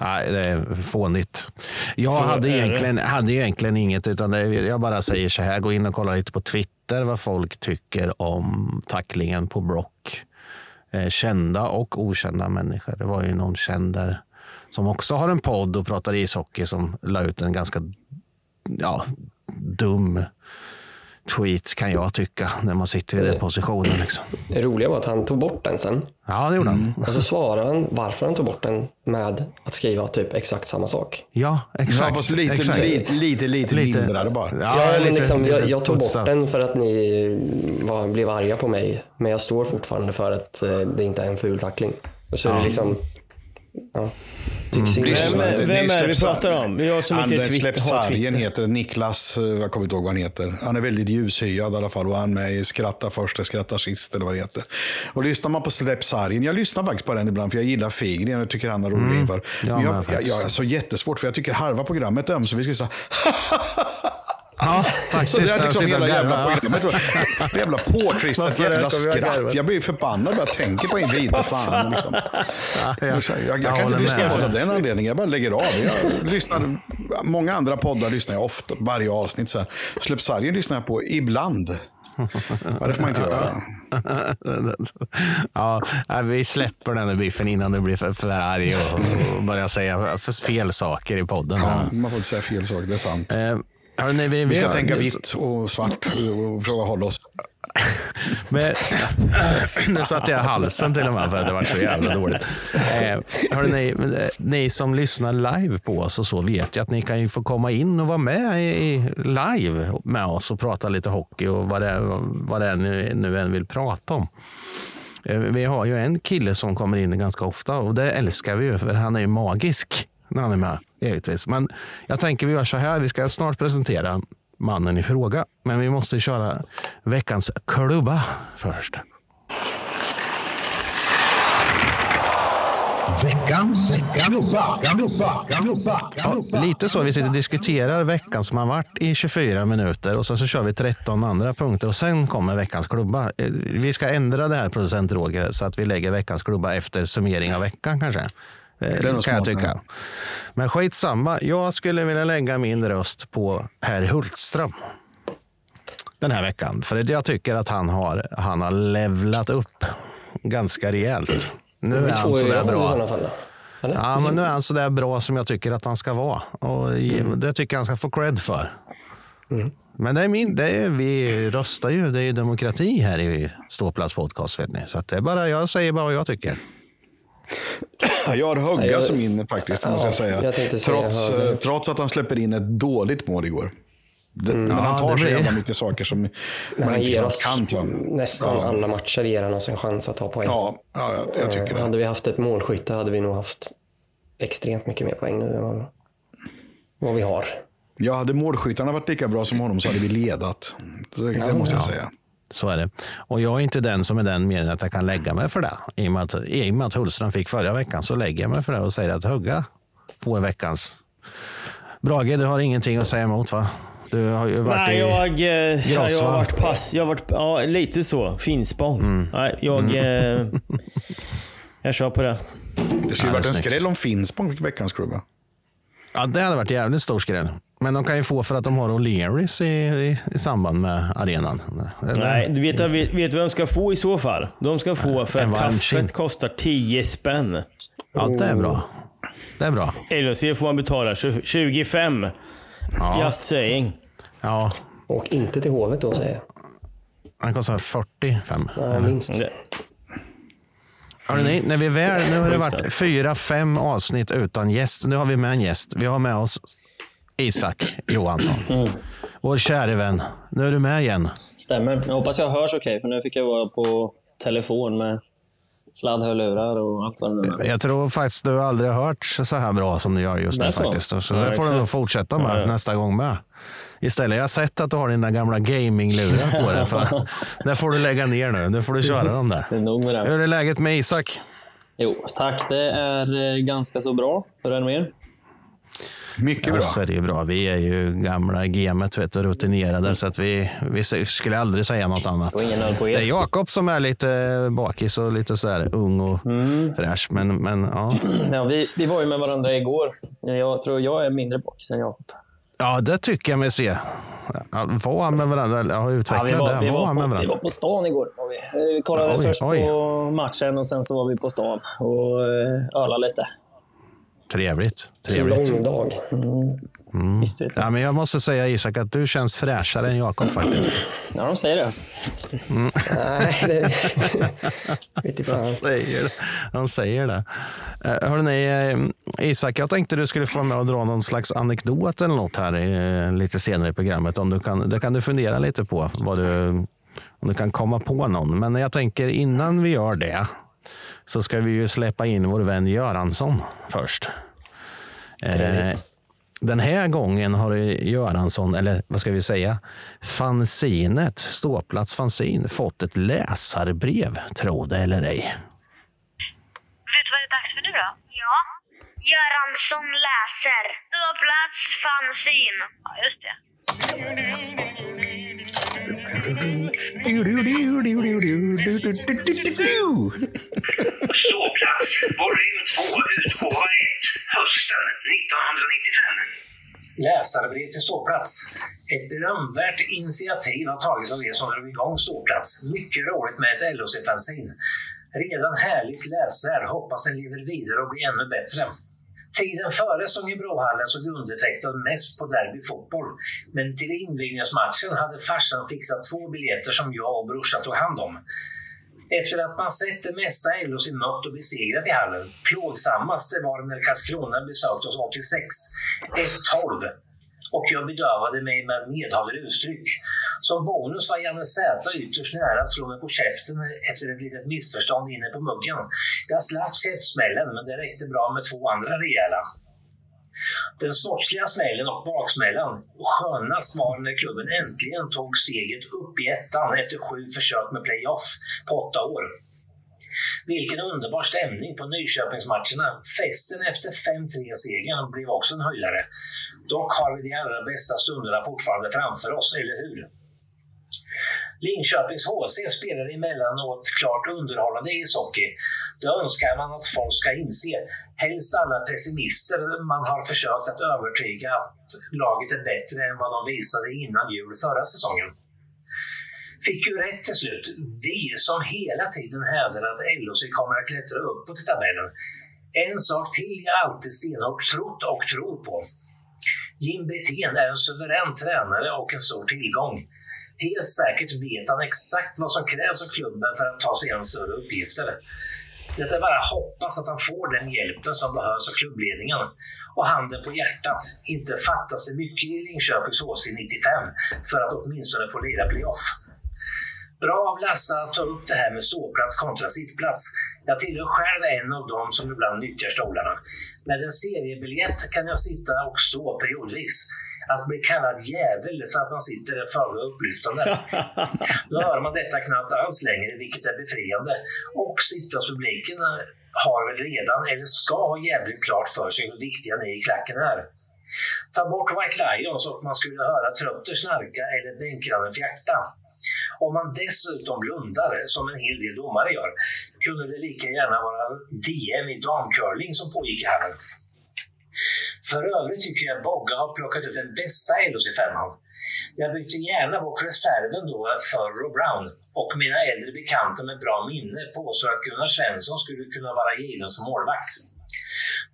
Nej, det är fånigt. Jag Så hade det. egentligen, hade egentligen inget, utan det, jag bara säger så här, gå in och kolla lite på Twitter vad folk tycker om tacklingen på Brock. Eh, kända och okända människor. Det var ju någon känd där som också har en podd och pratar ishockey som la ut en ganska ja, dum tweet kan jag tycka när man sitter i den positionen. Liksom. Det roliga var att han tog bort den sen. Ja, det gjorde han. Och så svarade han varför han tog bort den med att skriva typ exakt samma sak. Ja, exakt. Ja, fast lite, exakt. lite, lite, lite, Lite. mindre bara. Ja, Ja, men lite- liksom, jag, lite jag tog bort den för att ni var, blev arga på mig. Men jag står fortfarande för att eh, det inte är en ful tackling. Och så är det liksom... Ja, Lyssna, Vem- det vem är det vi pratar om? Jag som han, inte den Twitter- släpp har sargen Twitter. heter Niklas, eh, jag kommer inte ihåg vad han heter. Han är väldigt ljushyad i alla fall och han är med i Skratta först och skrattar sist eller vad det heter. Och lyssnar man på Släpp sargen, jag lyssnar faktiskt på den ibland för jag gillar Figren, jag tycker han har roliga inför. jag Men jag, jag, jag är så jättesvårt för jag tycker halva programmet är ömsevis [LAUGHS] [LAUGHS] så Ja, Så faktiskt. det är liksom hela jävla programmet. Det jävla påklistrat Varför jävla skratt. Jag blir förbannad bara jag tänker på en vita fan. Liksom. Ja, Jag, jag, jag, kan inte lyssna på det av den anledningen. Jag bara lägger av. Jag lyssnar, många andra poddar lyssnar jag ofta, varje avsnitt. Så här. Släpp sargen lyssnar jag på ibland. Ja, det får man inte göra. Ja, vi släpper den där biffen innan du blir för, för arg och, och börjar säga för fel saker i podden. Ja, man får inte säga fel sak, det är sant. Eh, hörni, vi, Vi ska tänka vitt och svart och försöka hålla oss. [LAUGHS] Men, [LAUGHS] nu satte jag halsen till och med för att det var så jävla dåligt. Eh, ni, eh, ni som lyssnar live på oss och så vet ju att ni kan ju få komma in och vara med i, i live med oss och prata lite hockey och vad det, är- vad det är ni nu än vill prata om. Eh, Vi har ju en kille som kommer in ganska ofta och det älskar vi ju för han är ju magisk när han är med. Givetvis. Men jag tänker vi gör så här. Vi ska snart presentera mannen i fråga. Men vi måste köra veckans klubba först. Veckans klubba, Ja, lite så. Vi sitter och diskuterar veckan som har varit i 24 minuter och så, så kör vi 13 andra punkter och sen kommer veckans klubba. Eh, Vi ska ändra det här producent Roger så att vi lägger veckans klubba efter summering av veckan kanske. Eh, är nog kan jag tycka. Men skitsamma. Jag skulle vilja lägga min röst på herr Hultström den här veckan. För att jag tycker att han har, han har levlat upp ganska rejält. Nu är han sådär bra. Ja, men nu är han så där bra som jag tycker att han ska vara. Och ge- det tycker jag han ska få cred för. Men det är min, det är, vi röstar ju. Det är ju demokrati här i Ståplats podcast. Vet ni. Så att det är bara, jag säger bara vad jag tycker. Jag har Hugga jag- som in faktiskt, måste jag säga. jag säga trots, Hugga. eh, trots att han släpper in ett dåligt mål igår. Det, Men han Ja, tar det så jävla mycket saker som Men man han inte ger oss kan. jag. nästan Ja. alla matcher ger han oss en chans att ta poäng. Ja, ja jag, jag tycker Eh, det. Hade vi haft ett målskytte hade vi nog haft extremt mycket mer poäng nu än vad, vi har. Ja, hade målskyttarna varit lika bra som honom så hade vi ledat. Det, det måste jag säga. Så är det. Och jag är inte den som är den mer än att jag kan lägga mig för det. I och med att, i och med att Hultström fick förra veckan så lägger jag mig för det och säger att Hugga får veckans. Brage, du har ingenting att säga emot va? Du har ju varit Nej, i... jag, eh, ja, jag har varit pass. Jag har varit, ja, lite så. Finspång. Mm. Nej, jag, eh, jag kör på det. Det skulle Ja, varit en snyggt. skräll om Finspång fick veckans klubba. Ja, det hade varit jävligt stor skräll. Men de kan ju få för att de har O'Learys i, i, i samband med arenan. Eller? Nej, du vet, vet, vad de ska få i så fall? De ska få för en att kaffet kostar 10 spänn. Ja, det är bra. Det är bra. LHC får man betala 20 25. Ja. Just saying. Ja, Och inte till Hovet då säger jag. den kostar 45. Ja, minst. Det- Hörrni, när vi är väl, nu har det varit fyra, fem avsnitt utan gäst. Nu har vi med en gäst. Vi har med oss Isak Johansson. Mm. Vår käre vän. Nu är du med igen. Stämmer. Jag hoppas jag hörs okej, för nu fick jag vara på telefon med sladdhörlurar och allt vad det nu är. Jag tror faktiskt du aldrig hört så här bra som du gör just nu så? faktiskt. Så Ja, det får du nog fortsätta med Ja, ja. nästa gång med. Istället, jag har sett att du har dina gamla gaminglurar på dig. För [LAUGHS] det får du lägga ner nu. Nu får du köra dem där. Det är nog med det. Hur är läget med Isak? Jo, tack. Det är eh, ganska så bra. Hur är det med er? Mycket Ja, bra. så är det ju bra. Vi är ju gamla i gamet, vet du, rutinerade, så att vi, vi skulle aldrig säga något annat. Det är. Jakob som är lite bakis och lite sådär ung och fräsch. Men, men ja. Ja, vi, vi var ju med varandra igår. Jag tror jag är mindre bakis än Jakob. ja, det tycker jag mig se. Var med varandra, ja, utveckla Ja, vi, var, det. vi, var med på, vi varandra. var på stan igår. Var vi. vi kollade Oj, först oj. på matchen och sen så var vi på stan och eh, ölade lite. Trevligt. En trevligt. lång dag. Jag. Ja, men jag måste säga Isak att du känns fräschare än Jakob faktiskt. Ja, de säger det. Nej, det... vet [LAUGHS] inte De fan. säger det. De säger det. Uh, hörrni, eh, Isak, jag tänkte du skulle få med och dra någon slags anekdot eller något här eh, lite senare i programmet. Om du kan, det kan du fundera lite på. Vad du, om du kan komma på någon. Men jag tänker innan vi gör det så ska vi ju släppa in vår vän Göransson först. Eh, den här gången har Göransson, eller vad ska vi säga, fanzinet, Ståplats fanzin, fått ett läsarbrev, tro det eller ej. Vet du vad det är dags för nu då? Ja. Göransson läser. Ståplats fanzin. Ja, just det. Ståplats, volym 2, utgåva 1, hösten 1995. Läsarbrev till ståplats. Ett berömvärt initiativ har tagits av er som drog igång ståplats. Mycket roligt med ett LHC-fanzin. Redan härligt läsvärd. Hoppas den lever vidare och blir ännu bättre. Tiden före Stångebrohallen såg undertecknad mest på Derby fotboll. Men till invigningsmatchen hade farsan fixat två biljetter som jag och brorsan tog hand om. Efter att man sett det mesta LHC mött och besegrat i hallen, plågsammaste var när Karlskrona besökte oss 86, 1-12. Och jag bedövade mig med medhavare uttryck. Som bonus var Janne Zäta ytterst nära att slå mig på käften efter ett litet missförstånd inne på muggen. Jag slapp käftsmällen, men det räckte bra med två andra rejäla. Den sportsliga smällen och baksmällan och skönast var när klubben äntligen tog steget upp i ettan efter sju försök med playoff på åtta år. Vilken underbar stämning på Nyköpingsmatcherna. Festen efter 5-3-segern blev också en höjdare. Dock har vi de allra bästa stunderna fortfarande framför oss, eller hur? Linköpings HC spelar emellanåt klart underhållande ishockey. Det önskar man att folk ska inse. Helst alla pessimister man har försökt att övertyga att laget är bättre än vad de visade innan jul förra säsongen. Fick ju rätt till slut. Vi som hela tiden hävdar att LHC kommer att klättra uppåt i tabellen. En sak till jag alltid stenhårt trott och tror på. Jim Brithén är en suverän tränare och en stor tillgång. Helt säkert vet han exakt vad som krävs av klubben för att ta sig an större uppgifter. Det är bara att hoppas att han får den hjälpen som behövs av klubbledningen. Och handen på hjärtat, inte fattas det mycket i Linköpings HC 95 för att åtminstone få lira playoff. Bra av Lasse att ta upp det här med ståplats kontra sittplats. Jag tillhör själv en av dem som ibland nyttjar stolarna. Med en seriebiljett kan jag sitta och stå periodvis. Att bli kallad jävel för att man sitter är föga upplyftande. [LAUGHS] Nu hör man detta knappt alls längre, vilket är befriande. Och sittplatspubliken har väl redan, eller ska ha jävligt klart för sig hur viktiga ni i klacken är. Ta bort White Lions och man skulle höra trötter snarka eller bänkrannen fjärta. Om man dessutom blundar, som en hel del domare gör, kunde det lika gärna vara DM i damcurling som pågick i hallen. För övrigt tycker jag Bogga har plockat ut den bästa LHC-femman. Jag bytte gärna bort reserven då för Rob Brown och mina äldre bekanta med bra minne påstår att Gunnar Svensson skulle kunna vara given som målvakt.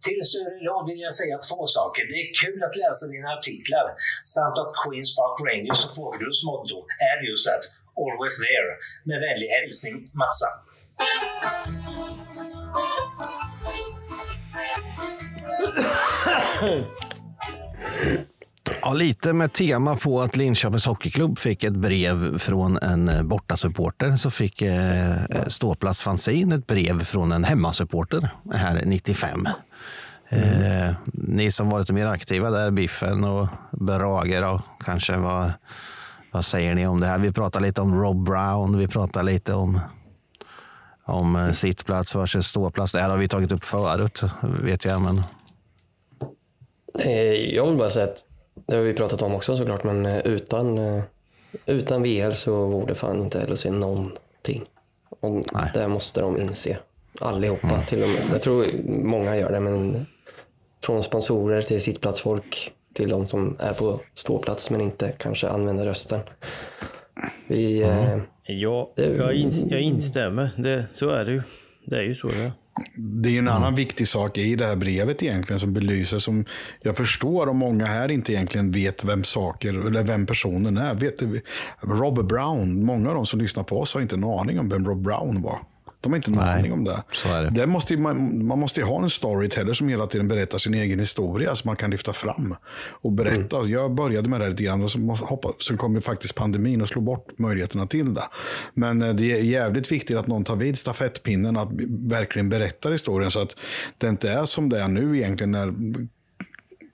Till Sture Lodd vill jag säga två saker. Det är kul att läsa dina artiklar samt att Queens Park Rangers supportgrupps motto är just att Always there. Med vänlig hälsning Matsa. Ja, lite med tema på att Linköpings Hockeyklubb fick ett brev från en eh, bortasupporter så fick eh, Ståplats Fanzine ett brev från en hemmasupporter här 95. Eh, ni som varit mer aktiva där, Biffen och Brager och kanske vad, vad säger ni om det här? Vi pratar lite om Rob Brown, vi pratar lite om om eh, sittplats versus ståplats. Det här har vi tagit upp förut, vet jag. Men Eh, Jag vill bara säga att det har vi pratat om också såklart, men eh, utan, eh, utan VR så vore fan inte LHC någonting. Och det måste de inse. Allihopa till och med. Jag tror många gör det, men från sponsorer till sittplatsfolk till de som är på ståplats men inte kanske använder rösten. Vi, eh, Ja, jag, ins- jag instämmer. Det, så är det ju. Det är ju så det är. Det är en annan viktig sak i det här brevet egentligen som belyser som jag förstår om många här inte egentligen vet vem saker eller vem personen är. Vet Rob Brown, många av de som lyssnar på oss har inte en aning om vem Rob Brown var. De har inte en aning om det. så är det. det måste, ju- man, man måste ju ha en storyteller som hela tiden berättar sin egen historia som man kan lyfta fram och berätta. Jag började med det lite grann och så, hoppa, så kom ju faktiskt pandemin och slog bort möjligheterna till det. Men eh, det är jävligt viktigt att någon tar vid stafettpinnen att verkligen berätta historien så att det inte är som det är nu egentligen när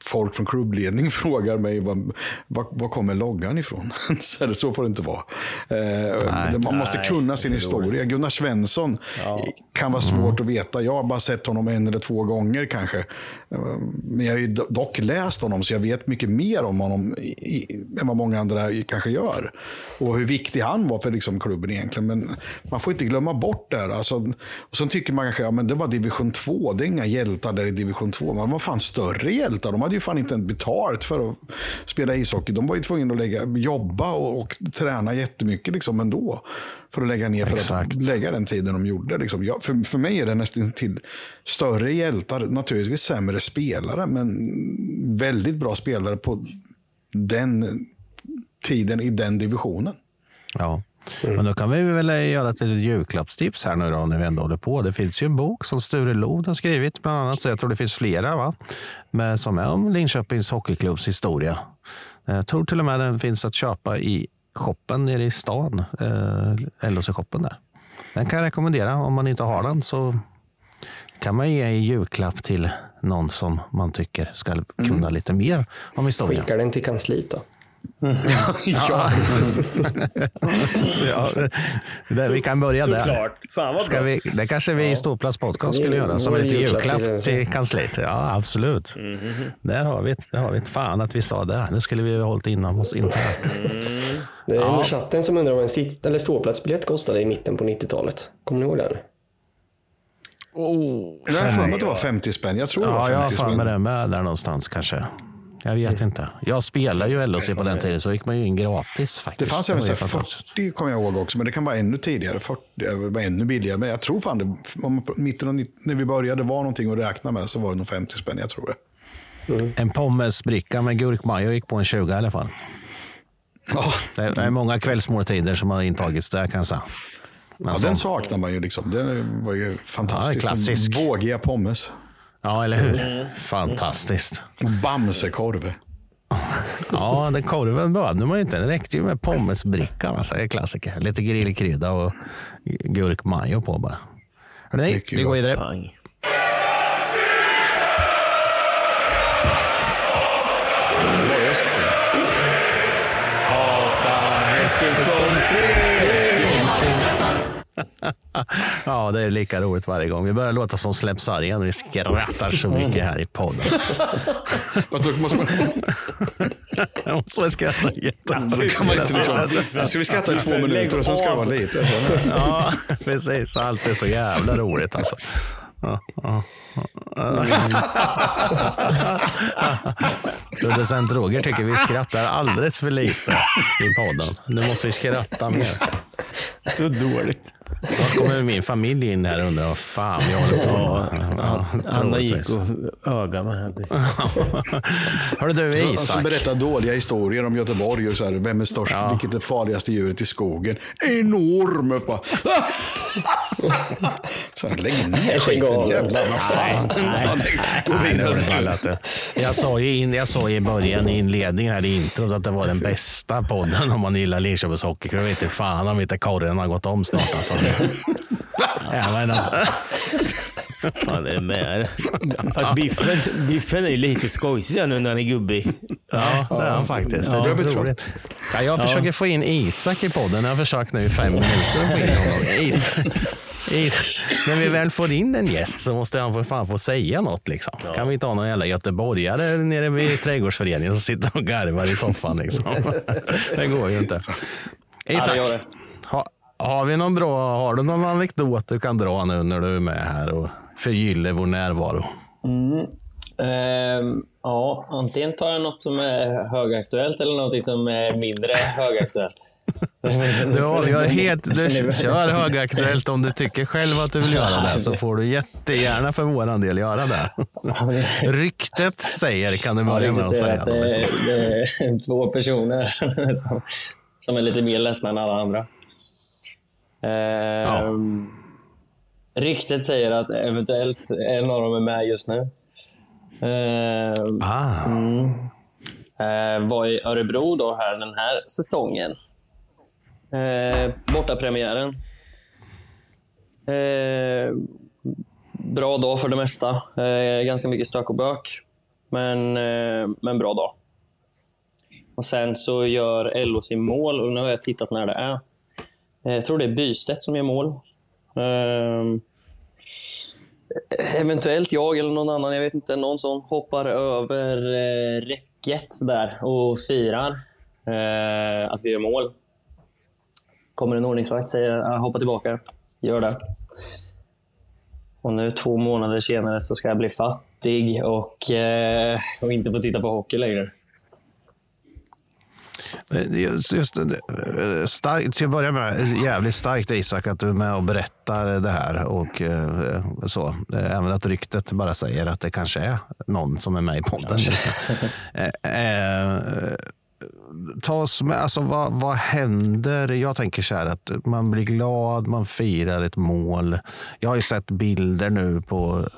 folk från klubbledning [LAUGHS] frågar mig var, var, var kommer loggan ifrån. [LAUGHS] så, det- så får det inte vara. Eh, man måste Nej, kunna sin historia. Gunnar Svensson kan vara svårt att veta. Jag har bara sett honom en eller två gånger kanske. Eh, Men jag har ju do- dock läst honom så jag vet mycket mer om honom i, i, än vad många andra kanske gör. Och hur viktig han var för liksom, klubben egentligen. Men man får inte glömma bort det här. Alltså, och så tycker man kanske, ja men det var division 2. Det är inga hjältar där i division 2. Men vad fan större hjältar? De hade ju fan inte betalt för att spela ishockey. De var ju tvungna att lägga, jobba och, och träna jättemycket liksom ändå. För att lägga ner, för Exakt. att lägga den tiden de gjorde. Liksom. Jag, för, för mig är det nästan till större hjältar. Naturligtvis sämre spelare, men väldigt bra spelare på den tiden i den divisionen. Ja, men då kan vi väl göra ett litet julklappstips här nu då, när vi ändå håller på. Det finns ju en bok som Sture Lod har skrivit bland annat, så jag tror det finns flera, va? Men som är om Linköpings Hockeyklubbs historia. Jag tror till och med den finns att köpa i shoppen nere i stan, eh, LHC-shoppen där. Den kan jag rekommendera. Om man inte har den så kan man ge i julklapp till någon som man tycker ska kunna lite mer om historien. skickar den till kansliet då. Ja. Så ja, det, vi kan börja där. Såklart. Fan vad Ska vi, det kanske vi i Ståplats podcast skulle Det göra som en liten julklapp till- kansliet. Ja, absolut. Där har vi det. Där har vi. Fan att vi sa det. Det skulle vi ha hållit inom oss internt. Det är Ja. en i chatten som undrar vad en sitt, eller ståplatsbiljett kostade i mitten på 90-talet. Kommer ni ihåg den? Jag har för mig att det var 50 spänn. Jag tror det var Ja, jag har 50 med spänn. det med där någonstans kanske. Jag vet inte. Jag spelade ju LHC på den tiden så gick man ju in gratis Det faktiskt. fanns var även så ju här fantastiskt. 40 kommer jag ihåg också, men det kan vara ännu tidigare. 40, det var ännu billigare. Men jag tror fan det, om mitten av 90, när vi började var någonting att räkna med så var det nog 50 spänn. Jag tror det. En pommesbricka med gurkmajo gick på en 20 i alla fall. Ja, Det är det är många kvällsmåltider som har intagits där kan jag säga. Ja så- den saknar man ju. liksom. Det var ju fantastiskt. Ja, klassisk. Vågiga pommes. Ja, eller hur? Fantastiskt. Och Bamsekorv. Ja, den korven behövde man ju inte. Den räckte ju med pommesbrickan. Alltså, det är klassiker. Lite grillkrydda och gurkmajo på bara. Nej, Mycket vi går vidare. Pang. [LAUGHS] Ja, det är lika roligt varje gång. Vi börjar låta som Släpp sargen. Vi skrattar så mycket här i podden. [LAUGHS] Fast då måste man, [LAUGHS] måste skratta jättemycket. man inte liksom, nu ska vi skratta i två minuter och sen ska det vara lite. Ja, precis. Allt är så jävla roligt alltså. Producent Roger tycker vi skrattar alldeles för lite i podden. Nu måste vi skratta mer. Så dåligt. Så kommer min familj in här och undrar vad fan vi håller på med. Ja, Anna gick och ögade med henne. Hörru du Så, Isak. alltså berätta dåliga historier om Göteborg och så här, vem är störst, vilket är det farligaste djuret i skogen? Enorm! Så här, lägg ner skiten jävlar. Vad fan. Jag sa ju in, jag sa i början i inledningen här i introt att det var den bästa podden om man gillar Linköpings Hockeyklubb. Jag vet inte fan om inte korren har gått om snart. Alltså. Jag vet inte. Fan är det med Fast biffen, biffen är ju lite skojsig nu när han är gubbig. Ja, det är han faktiskt. Ja, det är det är roligt. Ja, jag Ja. försöker få in Isak i podden. Jag har försökt nu i fem minuter. få in honom. Is, is. När vi väl får in en gäst så måste han för fan få säga något. Liksom. Kan vi inte ha någon jävla göteborgare nere vid trädgårdsföreningen som sitter och garvar i soffan? Liksom. [LAUGHS] Det går ju inte. Isak, Ja, det gör det. ha, har, vi någon bra, har du någon anekdot du kan dra nu när du är med här och förgyller vår närvaro? Mm. Ehm, ja, antingen tar jag något som är högaktuellt eller något som är mindre högaktuellt. [LAUGHS] Du avgör helt, du kör högaktuellt om du tycker själv att du vill göra det så får du jättegärna för våran del göra det. [LAUGHS] Ryktet säger kan du Ja, börja med att säga att det, är, det [LAUGHS] är två personer som, som är lite mer ledsna än alla andra. Ehm, Ryktet säger att eventuellt en av dem är med just nu. Ehm, Ah. mm. Eh, var i Örebro då här den här säsongen. Eh, bortapremiären. Eh, bra dag för det mesta. Eh, ganska mycket stök och bök. Men, eh, men bra dag. Och Sen så gör LO sin mål och nu har jag tittat när det är. Eh, jag tror det är Bystedt som gör mål. Ehm, eventuellt jag eller någon annan, jag vet inte, någon som hoppar över eh, räcket där och firar eh, att vi gör mål. Kommer en ordningsvakt säger hoppa tillbaka, gör det. Och nu två månader senare så ska jag bli fattig och, eh, och inte få titta på hockey längre. Just, just, eh, starkt, till att börja med, jävligt starkt Isak att du är med och berättar det här. Och eh, så. Eh, Även att ryktet bara säger att det kanske är någon som är med i podden. [LAUGHS] Eh, eh, ta oss med, alltså vad, vad händer? Jag tänker så här att man blir glad, man firar ett mål. Jag har ju sett bilder nu på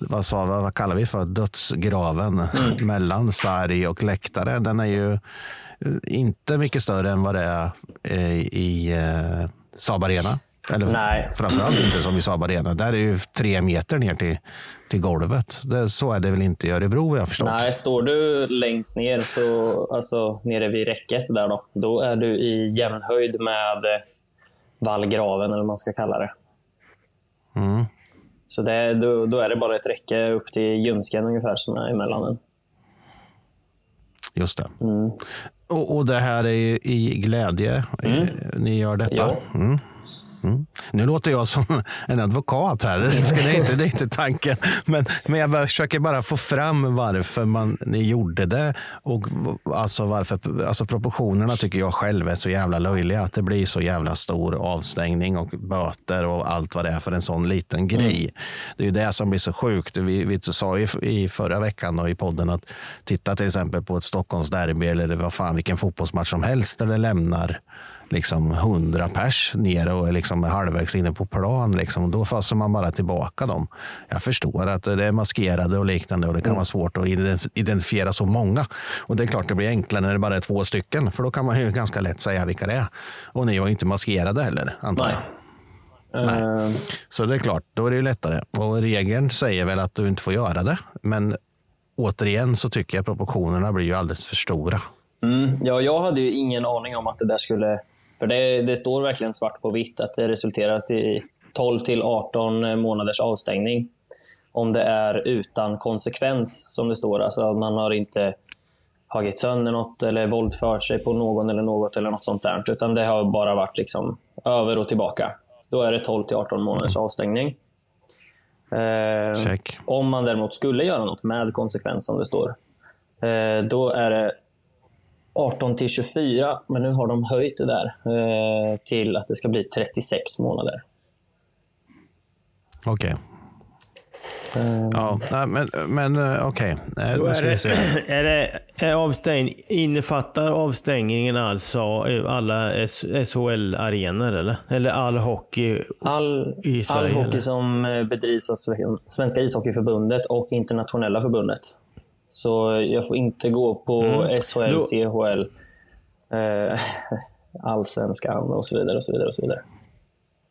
vad, sa, vad, vad kallar vi för dödsgraven [LAUGHS] mellan sarg och läktare. Den är ju eh, inte mycket större än vad det är eh, i eh, Saab Arena. Eller Nej. framförallt inte som i Saab Arena. Där är ju tre meter ner till, till golvet. Det, så är det väl inte i Örebro har jag förstått. Nej, står du längst ner, så, alltså nere vid räcket där då, då är du i jämnhöjd med vallgraven, eller vad man ska kalla det. Mm. Så det, då, då är det bara ett räcke upp till ljumsken ungefär som är emellan den. Just det. Mm. Och, och det här är i, glädje eh, ni gör detta? Ja. Mm. Mm. Nu låter jag som [LAUGHS] en advokat här. Det är inte, det är inte tanken. Men, men jag försöker bara få fram varför man, gjorde det. Och alltså varför, alltså proportionerna tycker jag själv är så jävla löjliga. Att det blir så jävla stor avstängning och böter och allt vad det är för en sån liten grej. Det är ju det som blir så sjukt. Vi, vi sa i, i förra veckan då, i podden att titta till exempel på ett Stockholmsderby eller vad fan, vilken fotbollsmatch som helst där det lämnar liksom 100 pers ner och är liksom halvvägs inne på plan. Liksom. Då fasar man bara tillbaka dem. Jag förstår att det är maskerade och liknande och det kan vara svårt att ident- identifiera så många. Och det är klart det blir enklare när det bara är två stycken, för då kan man ju ganska lätt säga vilka det är. Och ni var ju inte maskerade heller, antar jag. Nej. Eh, Så det är klart, då är det ju lättare. Och regeln säger väl att du inte får göra det. Men återigen så tycker jag proportionerna blir ju alldeles för stora. Mm, ja, jag hade ju ingen aning om att det där skulle... För det, det står verkligen svart på vitt att det resulterat i 12 till 18 månaders avstängning. Om det är utan konsekvens, som det står. Alltså att man har inte tagit sönder något eller våldfört sig på någon eller något eller något sånt där. Utan det har bara varit liksom över och tillbaka. Då är det 12 till 18 månaders avstängning. Eh, om man däremot skulle göra något med konsekvens, som det står, eh, då är det 18 till 24, men nu har de höjt det där eh, till att det ska bli 36 månader. Okej. Ja, nej, men, men eh, okej. Eh, Då Nu är det, [CLEARS THROAT] är det är avstäng, innefattar avstängningen alltså alla SHL-arenor eller? Eller all hockey All, i all Sverige? hockey eller? som eh, bedrivs av Sve- Svenska ishockeyförbundet och internationella förbundet. Så jag får inte gå på Mm. SHL, Då- CHL, eh, allsvenskan och så vidare. Och så vidare, och så vidare.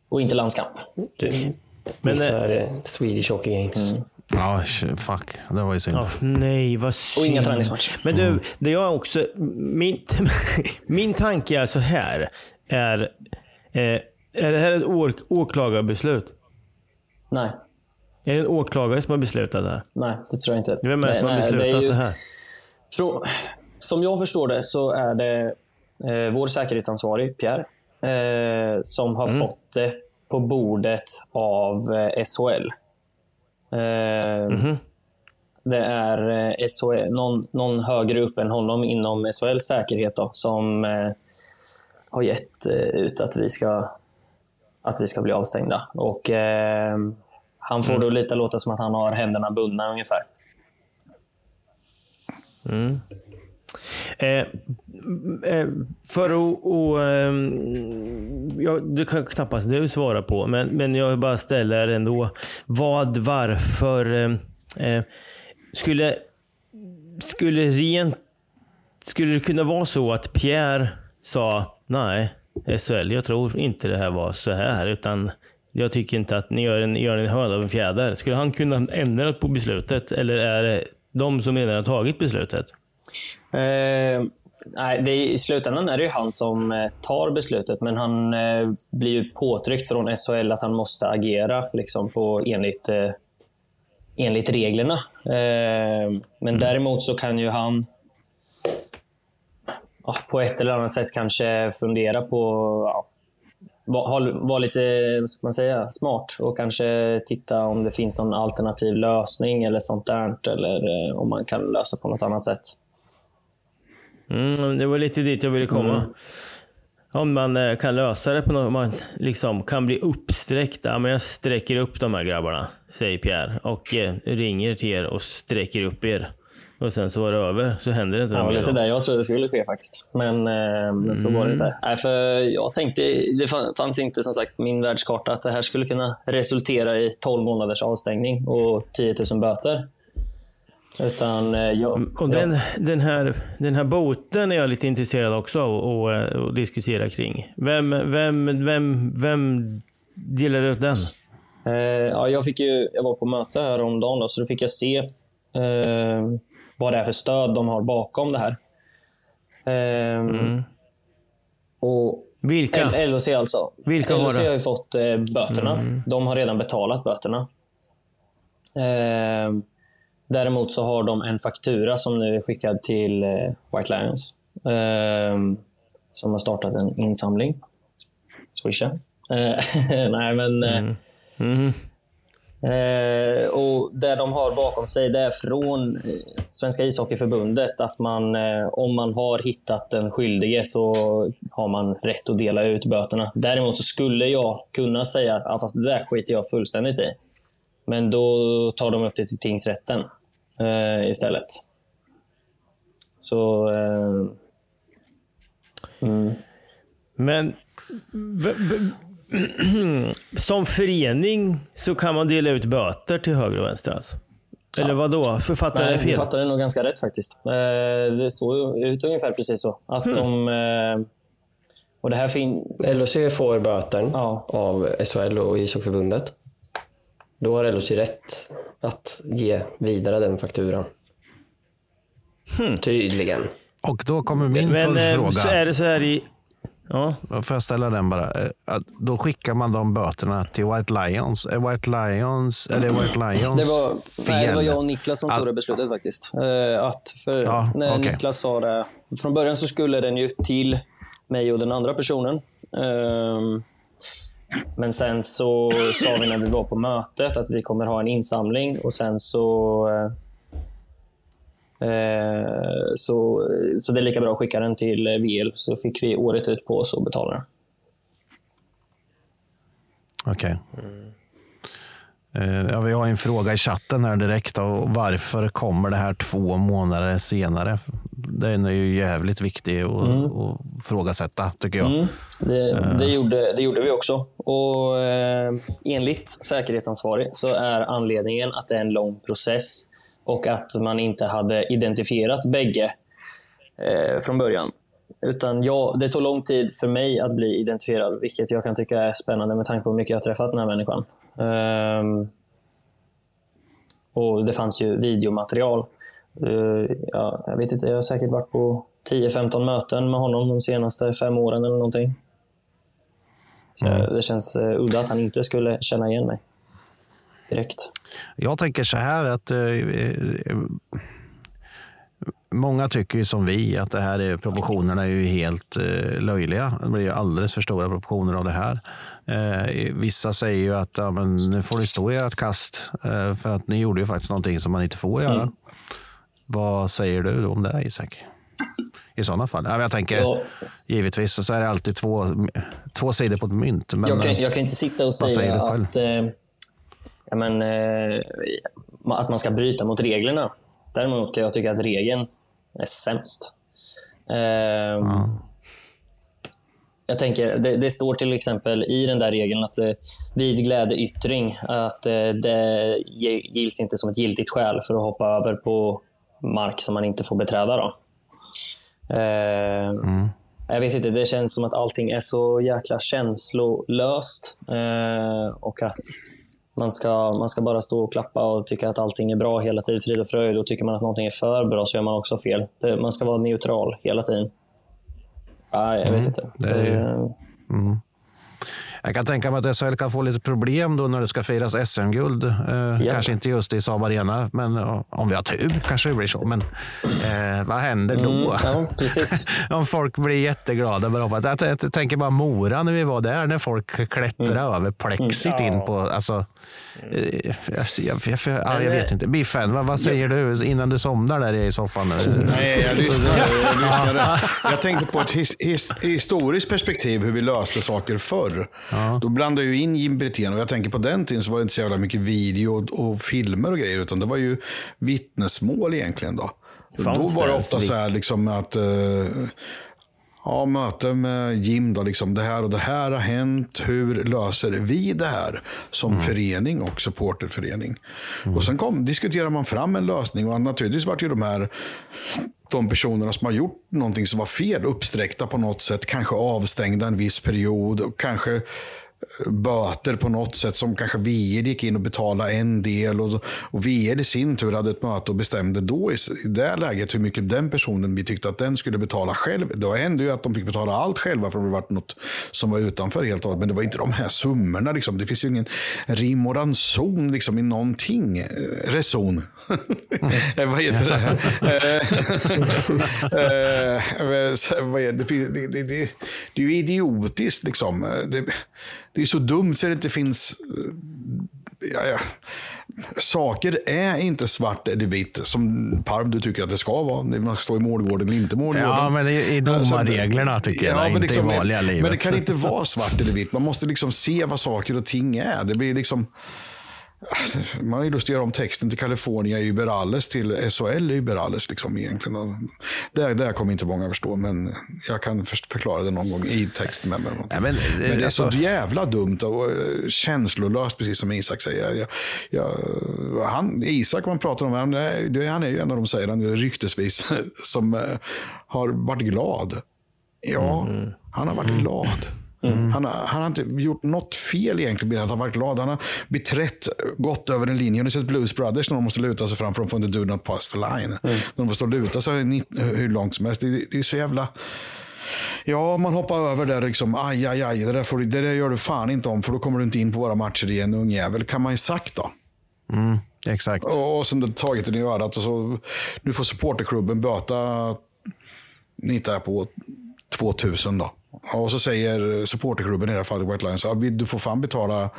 Och inte landskamp. Du Men, missar eh, Swedish Hockey Games. Ja, sh- fuck. Det var ju synd. Ja, nej, vad synd. Och inga träningsmatcher. Men du, det jag också... Min, [LAUGHS] min tanke är så här. Är, eh, är det här ett åklagarbeslut? Nej, Är det en åklagare som har beslutat det här? nej, det tror jag inte. Vem är det som har Nej, nej, beslutat är ju- det här? Från, som jag förstår det så är det eh, vår säkerhetsansvarig, Pierre, eh, som har Mm. fått det på bordet av eh, SHL. Eh, Mhm. Det är eh, SHL, någon, någon högre upp än honom inom SHLs säkerhet då, som eh, har gett eh, ut att vi ska att vi ska bli avstängda. Och eh, Han får Mm. då lite låta som att han har händerna bundna ungefär. Mm. Eh, eh, för att... Och, ehm, ja, det kan knappast du svara på, men, men jag bara ställer ändå. Vad, varför... Eh, eh, skulle, skulle rent... Skulle det kunna vara så att Pierre sa nej, SHL, jag tror inte det här var så här, utan jag tycker inte att ni gör en, gör en höna av en fjäder. Skulle han kunna ändra på beslutet, eller är det de som redan har tagit beslutet? Eh, nej, det I slutändan är det ju han som eh, tar beslutet, men han eh, blir ju påtryckt från SHL att han måste agera liksom, på enligt, eh, enligt reglerna. Eh, men däremot så kan ju han ja, på ett eller annat sätt kanske fundera på ja, vara var lite ska man säga, smart och kanske titta om det finns någon alternativ lösning eller sånt där. Eller eh, om man kan lösa på något annat sätt. Mm, det var lite dit jag ville komma. Mm. Om man eh, kan lösa det på något, om man liksom kan bli uppsträckt. Ja, men jag sträcker upp de här grabbarna, säger Pierre. Och eh, ringer till er och sträcker upp er. Och sen så var det över, så händer det inte Det var lite där jag trodde det skulle ske faktiskt. Men, eh, men så var det Mm. inte. Nej, för jag tänkte, det fann- fanns inte som sagt min världskarta att det här skulle kunna resultera i 12 månaders avstängning och 10 000 böter. Utan eh, jag... Mm, Och den, den, här, den här boten är jag lite intresserad också av att eh, diskutera kring. Vem, vem, vem, vem delar ut den? Eh, ja, jag, fick ju, jag var på möte här om dagen då, så då fick jag se eh, vad det är för stöd de har bakom det här. Eh, och Vilka? L- LHC alltså. Vilka har LHC det? har ju fått eh, böterna. Mm. De har redan betalat böterna. Eh, däremot så har de en faktura som nu är skickad till eh, White Lions. Eh, som har startat en insamling. Swisha. Eh, [LAUGHS] nej, men... eh, Mm. Eh, och det de har bakom sig det är från eh, Svenska ishockeyförbundet att man, eh, om man har hittat den skyldige så har man rätt att dela ut böterna. Däremot så skulle jag kunna säga att fast det där skiter jag fullständigt i. Men då tar de upp det till tingsrätten eh, istället. Så... Eh, mm. Men [CLEARS THROAT] som förening så kan man dela ut böter till höger och vänster alltså? Eller vad då? Författar Nej, jag du fel? fattade nog ganska rätt faktiskt. Eh, Det såg ut ungefär precis så. Att Hmm. de... eh, Och det här fin... LHC får böten av SHL och ishockeyförbundet. Då har LHC rätt att ge vidare den fakturan. Tydligen. Och då kommer min Men eh, följdfråga. så är det så här i... Ja. Får jag ställa den bara? Eh, Då skickar man de böterna till White Lions. Är White Lions, är det White Lions Det var, nej, det var jag och Niklas som tog Att- det beslutet faktiskt. Eh, Att för, Ja, när okej. Niklas sa det. Från början så skulle den ju till mig och den andra personen. Ehm, Men sen så sa vi när vi var på mötet att vi kommer ha en insamling och sen så eh, eh, så, så det är lika bra att skicka den till VL, så fick vi året ut på oss att betala den. Okej. Eh, Ja, vi har en fråga i chatten här direkt. Då. Varför kommer det här två månader senare? Den är ju jävligt viktig att, Mm. frågasätta, tycker jag. Mm, det, Eh. det, gjorde, det gjorde vi också. Och eh, Enligt säkerhetsansvarig så är anledningen att det är en lång process och att man inte hade identifierat bägge eh, från början. Utan ja, det tog lång tid för mig att bli identifierad, vilket jag kan tycka är spännande med tanke på hur mycket jag har träffat den här människan. Ehm, och Det fanns ju videomaterial. Eh, ja, jag vet inte, jag har säkert varit på 10-15 möten med honom de senaste fem åren eller någonting. Så Det känns eh, udda att han inte skulle känna igen mig direkt. Jag tänker så här att eh, eh, många tycker ju som vi att det här är, proportionerna är ju helt eh, löjliga. Det blir ju alldeles för stora proportioner av det här. Eh, vissa säger ju att ja, men nu får ni stå i ert kast eh, för att ni gjorde ju faktiskt någonting som man inte får göra. Mm. Vad säger du om det Isak? I sådana fall. Jag tänker, Ja. givetvis så är det alltid två, två sidor på ett mynt. Men, jag, kan, eh, jag kan inte sitta och säga att, eh, ja, men, eh, att man ska bryta mot reglerna. Däremot kan jag tycka att regeln är sämst. Eh, Jag tänker, det, det står till exempel i den där regeln att eh, vid glädjeyttring att eh, det gills inte som ett giltigt skäl för att hoppa över på mark som man inte får beträda. Då. Eh, Jag vet inte, det känns som att allting är så jäkla känslolöst. Eh, och att man ska, man ska bara stå och klappa och tycka att allting är bra hela tiden, frid och fröjd. Och tycker man att någonting är för bra så gör man också fel. Man ska vara neutral hela tiden. Ja, jag vet Mm, inte. det är Mm. Jag kan tänka mig att SHL kan få lite problem då när det ska firas SM-guld. Eh, Kanske inte just i Saab Arena, men ja, om vi har tur kanske det blir så. Men eh, vad händer då? Mm, ja, precis. [LAUGHS] om folk blir jätteglada. Bara att, jag, jag tänker bara Mora när vi var där, när folk klättrar Mm. över plexit in på... Alltså, eh, jag, jag, jag, ja, jag vet inte. Biffen, vad, vad säger du innan du somnar där i soffan? Nej, jag lyssnade. Jag, lyssnade. [LAUGHS] jag tänkte på ett his, his, historiskt perspektiv hur vi löste saker förr. Då blandade jag ju in Jim Brithén och jag tänker på den tiden så var det inte så jävla mycket video och, och filmer och grejer utan det var ju vittnesmål egentligen. Då, Fanns då var det det ofta så här liksom att eh, Ja, möte med Jim då, liksom det här och det här har hänt. Hur löser vi det här som förening och supporterförening? Och sen kom, diskuterar man fram en lösning och naturligtvis vart ju de här de personerna som har gjort någonting som var fel uppsträckta på något sätt, kanske avstängda en viss period och kanske böter på något sätt som kanske VR gick in och betalade en del och, och VR i sin tur hade ett möte och bestämde då i, i det läget hur mycket den personen vi tyckte att den skulle betala själv. Då hände ju att de fick betala allt själva för det var något som var utanför helt och hållet. Men det var inte de här summorna. Liksom. Det finns ju ingen rim och ranson liksom, i någonting. Eh, reson. Mm. [LAUGHS] Vad heter det? Eh, [LAUGHS] vad är det? Det, det, det, det, är ju idiotiskt liksom. Det, det är så dumt så det inte finns... eh, Ja, ja. Saker är inte svart eller vitt som Parv du tycker att det ska vara. Man ska stå i målgården eller inte målgården. Ja, men i, i domarreglerna tycker jag, men inte i vanliga livet. Men det kan inte vara svart eller vitt. Man måste liksom se vad saker och ting är. Det blir liksom... [LAUGHS] Man har ju lust att göra om texten till California Überalles till SHL Überalles. Liksom egentligen. Det, det kommer inte många förstå, men jag kan för- förklara det någon gång i texten. Mig. Ja, men, men det är alltså- så jävla dumt och eh, känslolöst, precis som Isak säger. Jag, jag, han, Isak, man pratar om, han är, det- han är ju en av de, säger han ryktesvis, [LAUGHS] som eh, har varit glad. Ja, han har varit glad. Han, har, han har inte gjort något fel egentligen, mer än att han har varit glad. Han har beträtt, gått över en linje. Har ni sett Blues Brothers när de måste luta sig fram för de får inte do not pass the line? När de får stå och luta sig hur långt som helst. Det, det är så jävla... Ja, man hoppar över där liksom. Aj, aj, aj. Det där, får, du- det där gör du fan inte om, för då kommer du inte in på våra matcher igen, ungjävel. Kan man ju sagt då. Mm, exakt. Och, och sen tagit den i örat och så. Nu får supporterklubben böta, hittar jag på 2000 då. Och så säger supporterklubben i det här fallet White Lions, du får fan betala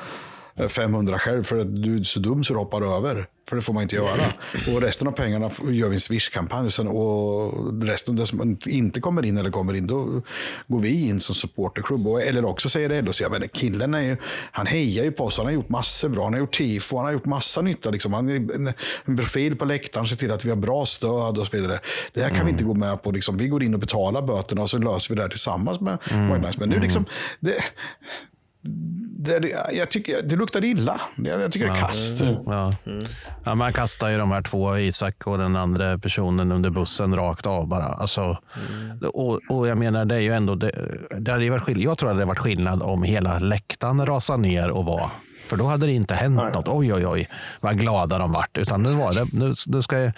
500 själv för att du är så dum så du hoppar över. För det får man inte göra. Och resten av pengarna gör vi en Swish-kampanj. Och resten, det som inte kommer in eller kommer in, då går vi in som supporterklubb. Eller också säger det LHC, ja, men killen är ju, han hejar ju på oss, han har gjort massor bra. Han har gjort tifo, han har gjort massa nytta. Liksom. Han är en, en profil på läktaren, ser till att vi har bra stöd och så vidare. Det här kan vi inte gå med på. Liksom. Vi går in och betalar böterna och så löser vi det här tillsammans med Mm. Men nu liksom, det, det, jag tycker, det luktar illa. Jag, tycker det är kast. Ja. Ja, man kastar ju de här två, Isak och den andra personen, under bussen rakt av bara. Alltså, och, och jag menar, det är ju ändå... Det, det hade varit jag tror att det hade varit skillnad om hela läktaren rasade ner och var... För då hade det inte hänt något. Oj, oj, oj, vad glada de vart. Utan nu var det, nu, nu ska ju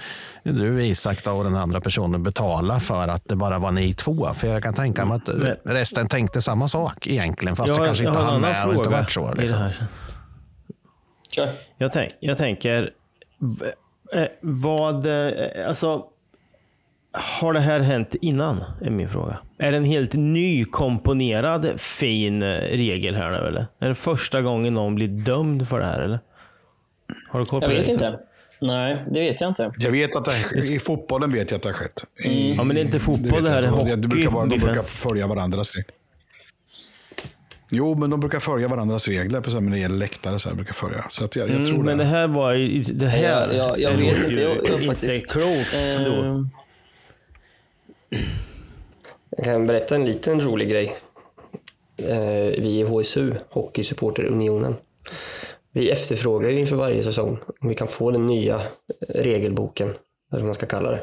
du, Isak och den andra personen betala för att det bara var ni två. För jag kan tänka mig att resten tänkte samma sak egentligen. Fast det kanske jag inte hann med och inte vart så. Liksom. här. Jag, tänk, jag tänker, eh, vad, eh, alltså, har det här hänt innan? Är min fråga. Är det en helt nykomponerad fin eh, regel här nu eller? Är det första gången någon blir dömd för det här eller? Har du koll på Jag det? vet Isak? inte. Nej, det vet jag inte. Jag vet att det I fotbollen vet jag att det har skett. I, Mm. Ja, men det är inte fotboll, vet det här är hockey, De brukar, vara- de brukar följa varandras regler. Jo, men de brukar följa varandras regler här, när det gäller läktare. Så här, brukar följa. Så att jag, jag Mm, tror men det. det här var ju... Det här Jag- jag- jag är vet inte, jag- jag faktiskt- klokt då. Eh, Jag kan berätta en liten rolig grej. Eh, Vi i HSU, Hockeysupporterunionen, vi efterfrågar ju inför varje säsong om vi kan få den nya regelboken, eller vad man ska kalla det.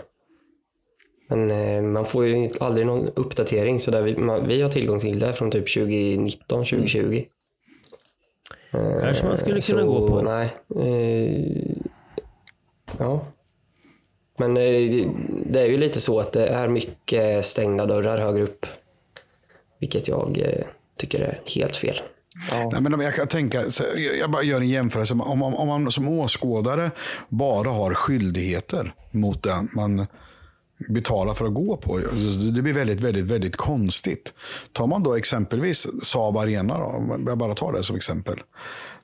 Men eh, man får ju aldrig någon uppdatering, så där vi, man, vi har tillgång till det från typ 2019, 2020. Eh, Kanske man skulle kunna så, gå på. Nej. Eh, ja. Men eh, det- är ju lite så att det är mycket stängda dörrar högre upp. Vilket jag eh, tycker är helt fel. Nej, men om jag kan tänka, jag bara gör en jämförelse. Om, om, om man som åskådare bara har skyldigheter mot den man betalar för att gå på. Det blir väldigt, väldigt, väldigt konstigt. Tar man då exempelvis Saab Arena, då, jag bara tar det som exempel.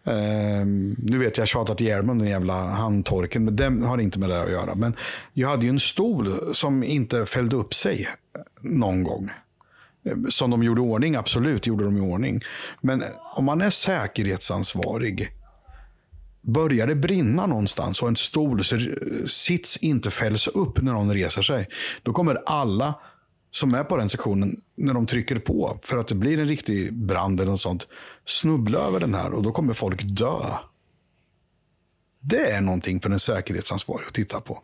Ehm, nu vet jag tjatat ihjäl mig om den jävla handtorken, men den har inte med det att göra. Men jag hade ju en stol som inte fällde upp sig någon gång. Ehm, som de gjorde i ordning, absolut gjorde de i ordning. Men om man är säkerhetsansvarig, börjar det brinna någonstans och en stol sits inte fälls upp när någon reser sig, då kommer alla som är på den sektionen, när de trycker på för att det blir en riktig brand eller något sånt, snubbla över den här och då kommer folk dö. Det är någonting för en säkerhetsansvarig att titta på.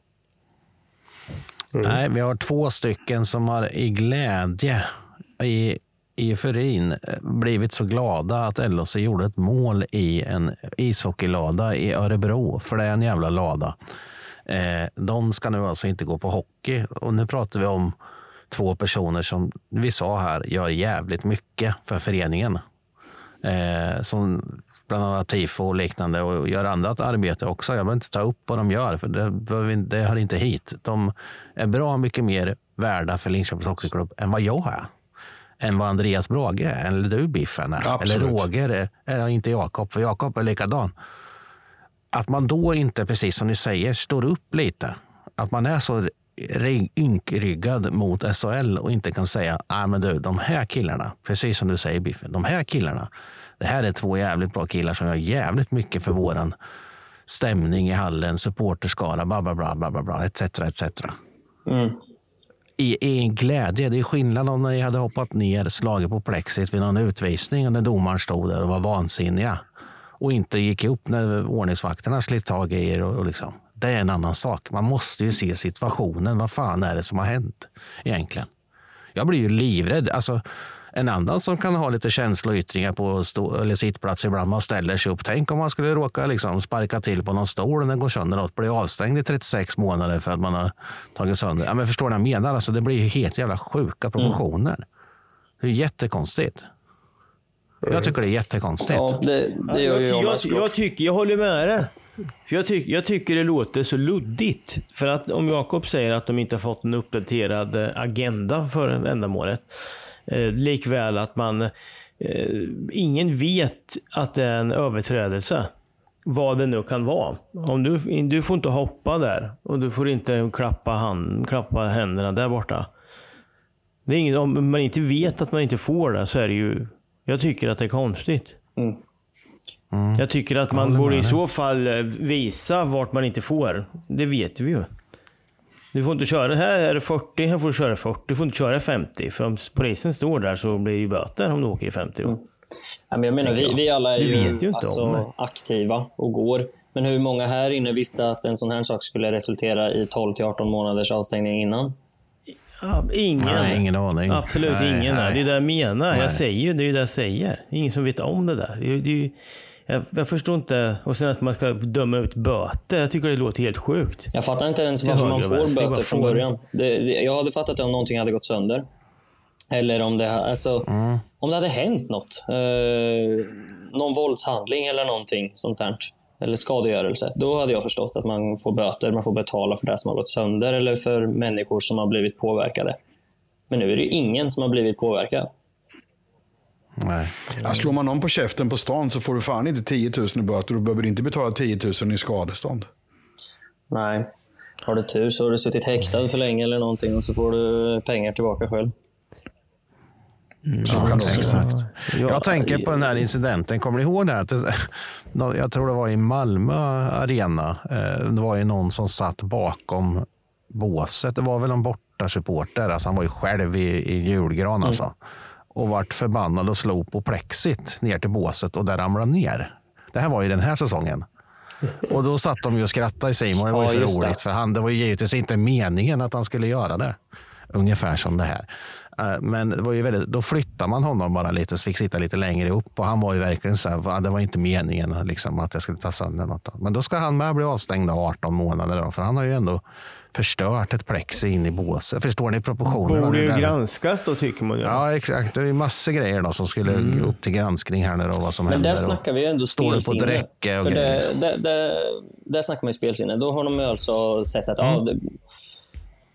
Nej, vi har två stycken som har i glädje i, i euforin eh, blivit så glada att LHC gjorde ett mål i en ishockeylada i Örebro, för det är en jävla lada. Eh, de ska nu alltså inte gå på hockey och nu pratar vi om två personer som vi sa här gör jävligt mycket för föreningen. Eh, som bland annat tifo och liknande och gör annat arbete också. Jag behöver inte ta upp vad de gör, för det, det hör inte hit. De är bra mycket mer värda för Linköpings Hockeyklubb än vad jag är. Än vad Andreas Brage eller du Biffen är. Absolut. Eller Roger, eller inte Jakob, för Jakob är likadan. Att man då inte, precis som ni säger, står upp lite. Att man är så ynkryggad mot SHL och inte kan säga, nej men du, de här killarna, precis som du säger Biffen, de här killarna, det här är två jävligt bra killar som gör jävligt mycket för våran stämning i hallen, supporterskara, bla bla bla, bla, bla, bla etc. etc. Mm. I, I en glädje. Det är skillnad om ni hade hoppat ner, slagit på plexit vid någon utvisning och när domaren stod där och var vansinniga och inte gick upp när ordningsvakterna slitt tag i er. Och, och liksom. Det är en annan sak. Man måste ju se situationen. Vad fan är det som har hänt egentligen? Jag blir ju livrädd. Alltså, en annan som kan ha lite känsloyttringar på stå, eller sittplats ibland, man ställer sig upp. Tänk om man skulle råka liksom sparka till på någon stol och den går sönder och blir avstängd i 36 månader för att man har tagit sönder. Ja, men förstår ni vad jag menar? Alltså, det blir ju helt jävla sjuka proportioner. Det är jättekonstigt. Jag tycker det är jättekonstigt. Ja, det, det jag jag, jag, jag, tycker, jag håller med dig. För jag, tyck, jag tycker det låter så luddigt. För att om Jakob säger att de inte har fått en uppdaterad eh, agenda för ändamålet. Eh, likväl att man... Eh, ingen vet att det är en överträdelse. Vad det nu kan vara. Om du, du får inte hoppa där och du får inte klappa, hand, klappa händerna där borta. Det är inget, om man inte vet att man inte får det så är det ju... Jag tycker att det är konstigt. Mm. Jag tycker att man borde i så fall eh, visa vart man inte får. Det vet vi ju. Du får inte köra, här är det 40, här får du köra 40, du får inte köra 50. För om polisen står där så blir det ju böter om du åker i 50 då. Ja, men jag menar, vi, vi alla är Du ju, ju alltså, aktiva och går. Men hur många här inne visste att en sån här sak skulle resultera i 12 till 18 månaders avstängning innan? Ja, ingen. Nej, ingen aning. Absolut Nej, ingen. nej. Det är det jag menar. Nej. Jag säger ju, det är det jag säger. Det är ingen som vet om det där. Det är, det är, ju- jag, jag förstår inte. Och sen att man ska döma ut böter. Jag tycker det låter helt sjukt. Jag fattar inte ens varför man får vänster, böter från början. Det, jag hade fattat det om någonting hade gått sönder. Eller om det, alltså, om det hade hänt något. Eh, någon våldshandling eller någonting sånt där. Eller skadegörelse. Då hade jag förstått att man får böter, man får betala för det som har gått sönder eller för människor som har blivit påverkade. Men nu är det ju ingen som har blivit påverkad. Nej. Ja, slår man någon på käften på stan så får du fan inte 10 000 i böter. Du behöver inte betala 10 000 i skadestånd. Nej. Har du tur så har du suttit häktad för länge eller någonting och så får du pengar tillbaka själv. Så kan det också Exakt. Jag tänker på den här incidenten. Kommer ni ihåg det? här? [LAUGHS] Jag tror det var i Malmö arena. Eh, Det var ju någon som satt bakom båset. Det var väl en bortasupporter. Alltså han var ju själv i, i julgran alltså. Och vart förbannad och slog på plexit ner till båset och där ramlade ner. Det här var ju den här säsongen. Och då satt de ju och skrattade i Simon. Det var Ja, ju så just det. roligt. För han, det var ju givetvis inte meningen att han skulle göra det. Ungefär som det här. Eh, Men det var ju väldigt, då flyttade man honom bara lite så fick sitta lite längre upp. Och han var ju verkligen så här, "Va, det var inte meningen liksom, att jag skulle ta sönder något. då." Men då ska han med bli avstängd av 18 månader. Då, för han har ju ändå förstört ett plexi in i båset. Förstår ni proportionerna? Borde ju granskas då tycker man ju. Ja, exakt. Det är massor grejer då som skulle upp till granskning här nu då, vad som Men händer. där snackar vi ju ändå Står det på spelsinne. räcke och För grejer. det, det, det, där snackar man ju spelsinne. Då har de ju alltså sett att ja, det,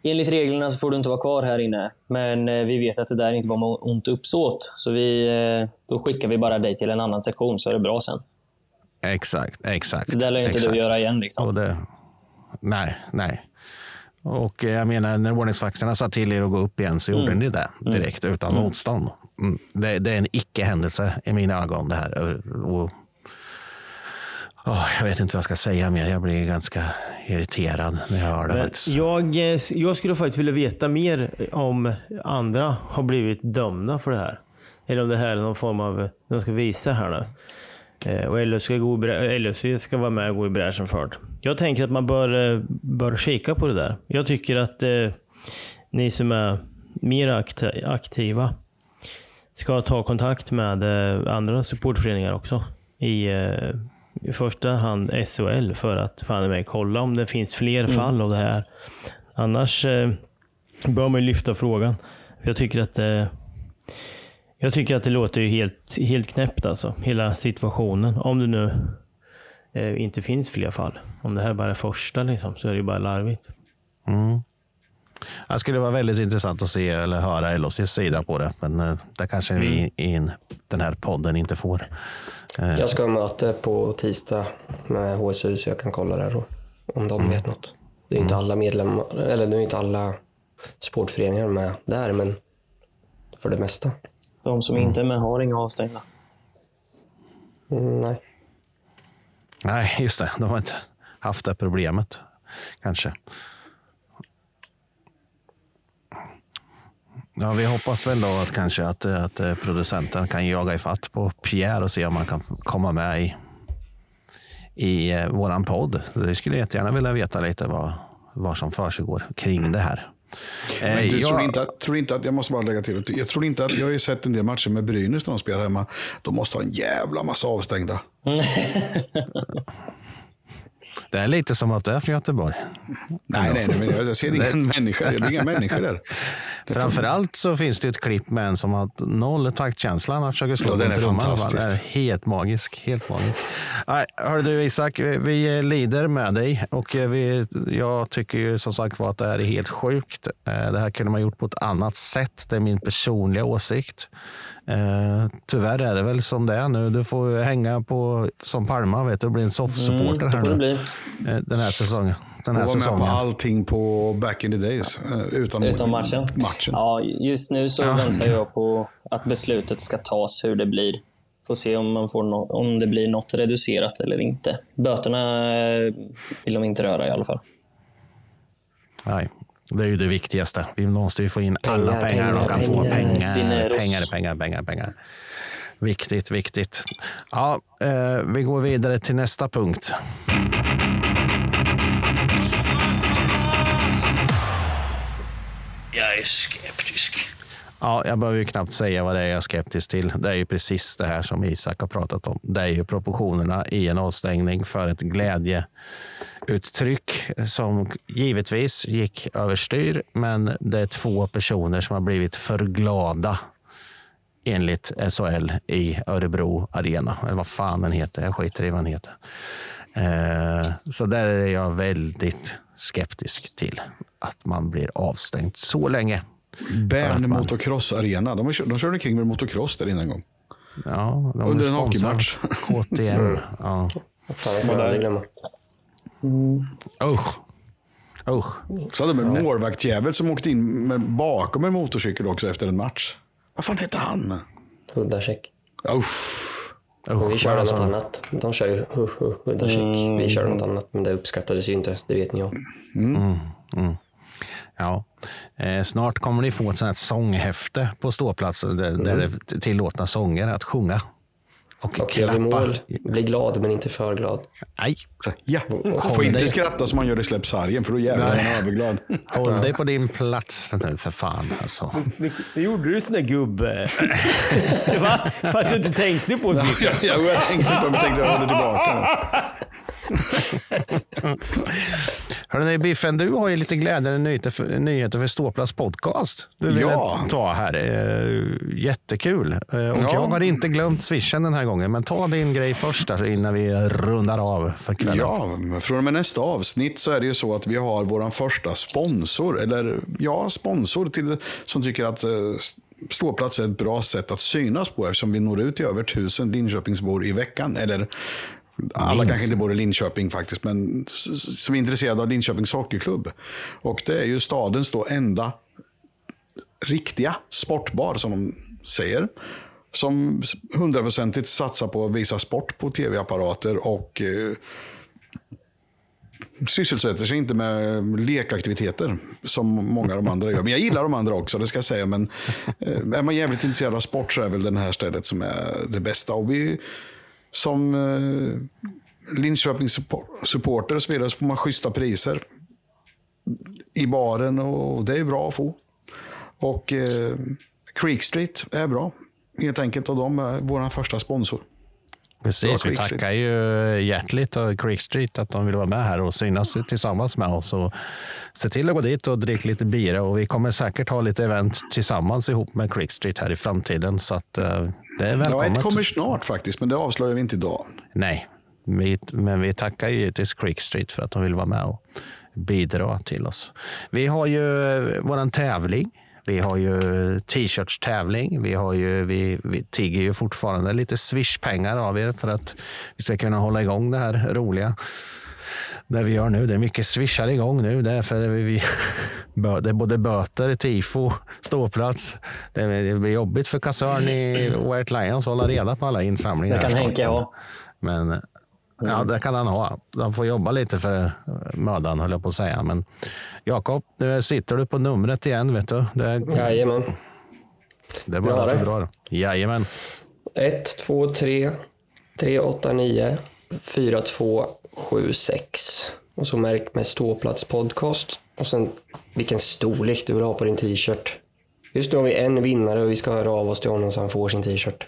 enligt reglerna så får du inte vara kvar här inne. Men eh, vi vet att det där inte var med ont uppsåt. Så vi, eh, då skickar vi bara dig till en annan sektion så är det bra sen. Exakt, exakt. Det där lär ju inte exakt. du göra igen. Liksom. Och det, nej, nej. Och eh, jag menar, när ordningsvakterna sa till er att gå upp igen så gjorde Mm. ni det direkt utan motstånd. Mm. Det, det är en icke-händelse i mina ögon det här. Och, åh, jag vet inte vad jag ska säga mer. Jag blir ganska irriterad när jag hör det. Faktiskt. jag, eh, jag skulle faktiskt vilja veta mer om andra har blivit dömda för det här. Eller om det här är någon form av, de ska visa här nu. Eh, Och LHC ska, gå ska vara med och gå i bräschen för det. Jag tänker att man bör, eh, bör kika på det där. Jag tycker att eh, ni som är mer akti- aktiva ska ta kontakt med eh, andra supportföreningar också. I, eh, i första hand SHL för att fan mig kolla om det finns fler fall av det här. Annars eh, bör man ju lyfta frågan. Jag tycker att eh, jag tycker att det låter ju helt, helt knäppt alltså. Hela situationen. Om det nu eh, inte finns fler fall. Om det här bara är första liksom, så är det ju bara larvigt. Mm. Det skulle vara väldigt intressant att se eller höra LHCs sida på det. Men eh, det kanske vi i en- den här podden inte får. Eh, Jag ska ha möte på tisdag med HSU så jag kan kolla där om de vet något. Det är inte alla medlemmar, eller det är inte alla sportföreningar med där, men för det mesta. De som inte är med har inga avstängda. Mm, nej. Nej, just det. De har inte haft det problemet. Kanske. Ja, vi hoppas väl då att kanske att, att eh, producenten kan jaga ifatt på Pierre och se om man kan komma med i, i eh, våran podd. Det skulle jättegärna vilja veta lite vad, vad som försiggår kring det här. Eh, Men du jag- tror, inte att, tror inte att, jag måste bara lägga till, jag tror inte att, jag har ju sett en del matcher med Brynäs när de spelar hemma. De måste ha en jävla massa avstängda. [LAUGHS] Det är lite som att det är från Göteborg. Nej, nej, nej, men jag ser [LAUGHS] ingen människa, det är inga människor där. [LAUGHS] Framförallt så finns det ett klipp med en som har noll taktkänsla. Han försöker slå Ja, den är trumman. Den är helt magisk. Helt magisk. Nej, hör du Isak, vi lider med dig och vi, jag tycker ju som sagt var att det här är helt sjukt. Eh, Det här kunde man gjort på ett annat sätt. Det är min personliga åsikt. Eh, tyvärr är det väl som det är nu. Du får hänga på som Palma vet du, och bli en soffsupporter Mm, här nu. Eh, Den här säsongen. Den Och här var med på säsongen. allting på back in the days. eh, Utan, Utom matchen. matchen. Ja, just nu så Ja. väntar jag på att beslutet ska tas hur det blir. Får se om, man får nå- om det blir något reducerat eller inte. Böterna vill de inte röra i alla fall. Nej, det är ju det viktigaste. Vi måste ju få in alla Pengar, pengar, de pengar, kan få. pengar. Pengar, Dineros. pengar, pengar, pengar, pengar. Viktigt, viktigt. Ja, eh, vi går vidare till nästa punkt. Jag är skeptisk. Ja, jag behöver ju knappt säga vad det är jag är skeptisk till. Det är ju precis det här som Isak har pratat om. Det är ju proportionerna i en avstängning för ett glädjeuttryck som givetvis gick överstyr. Men det är två personer som har blivit för glada enligt SHL i Örebro Arena. Eller vad fan den heter. Jag skiter i vad den heter. Eh, så där är jag väldigt skeptisk till att man blir avstängd så länge. Bern Motocross Arena. De, kört- de körde kring med motocross där innan en gång. Ja, de Under en hockeymatch. KTM. Ja. Fan, får glömma. Usch. Usch. Så hade de en målvaktsjävel som åkte in med, bakom en motorcykel också efter en match. Vad fan hette han? Huddacheck. Usch. Men vi körde alltså. något annat. De kör ju hu, hu, huddacheck. Vi körde något annat, men det uppskattades ju inte. Det vet ni om. Ja. Eh, snart kommer ni få ett sånt här sånghäfte på ståplatsen där, där det är tillåtna sånger att sjunga. Och, Och klappa. mål, bli glad men inte för glad. Nej, Ja, Håll får inte dig. skratta som man gör i Släpp sargen, för då jävlar är man överglad. [LAUGHS] håll dig på din plats nu för fan. Alltså. Det gjorde du sån där gubbe. [LAUGHS] Va? Fast du inte tänkte på det. Ja, ja, jag tänkte på det, men tänkte jag håller tillbaka. [LAUGHS] Hörrni, Biffen, du har ju lite glädjande nyheter för, nyheter för Ståplats podcast. Du vill Ja. ta här. Eh, jättekul. Eh, och Ja. jag har inte glömt swishen den här gången, men ta din grej först där, innan vi rundar av för kvällen. Ja, från och med nästa avsnitt så är det ju så att vi har vår första sponsor, eller ja, sponsor till, som tycker att eh, ståplats är ett bra sätt att synas på eftersom vi når ut till över tusen Linköpingsbor i veckan. Eller alla Minst. kanske inte bor i Linköping faktiskt, men som är intresserade av Linköpings hockeyklubb. Och det är ju stadens då enda riktiga sportbar som de säger. Som hundraprocentigt satsar på att visa sport på tv-apparater och eh, sysselsätter sig inte med lekaktiviteter som många av de andra gör. Men jag gillar de andra också, det ska jag säga. Men eh, är man jävligt intresserad av sport så är väl det här stället som är det bästa. Och vi som eh, Linköpings supporter och så vidare så får man schyssta priser i baren och det är bra att få. Och eh, Creek Street är bra. Helt enkelt och de är vår första sponsor. Precis, vi tackar ju hjärtligt av Creek Street att de vill vara med här och synas tillsammans med oss. Och se till att gå dit och dricka lite bira och vi kommer säkert ha lite event tillsammans ihop med Creek Street här i framtiden. Så att eh, det är Ja, välkommet. ett kommer snart faktiskt, men det avslöjar vi inte idag. Nej, vi, men vi tackar ju givetvis Creek Street för att de vill vara med och bidra till oss. Vi har ju våran tävling. Vi har ju t-shirts-tävling. Vi, har ju, vi, vi tigger ju fortfarande lite swish-pengar av er för att vi ska kunna hålla igång det här roliga. Det vi gör nu. Det är mycket swishar igång nu. Det är, för vi, vi, [LAUGHS] det är både böter, tifo, ståplats. Det, blir jobbigt för kassörn i White Lions att hålla reda på alla insamlingar. Det kan. Henke ha. Men ja, det kan han ha. Han får jobba lite för mödan, höll jag på att säga. Men Jakob, nu sitter du på numret igen, vet du. Det, är- Jajamän. det är bara att du drar. Jajamän. 1, 2, 3, 3, 8, 9, 4, 2, 7, 6. Och så märk med ståplats podcast. Och sen vilken storlek du vill ha på din t-shirt. Just nu har vi en vinnare och vi ska höra av oss till honom så han får sin t-shirt.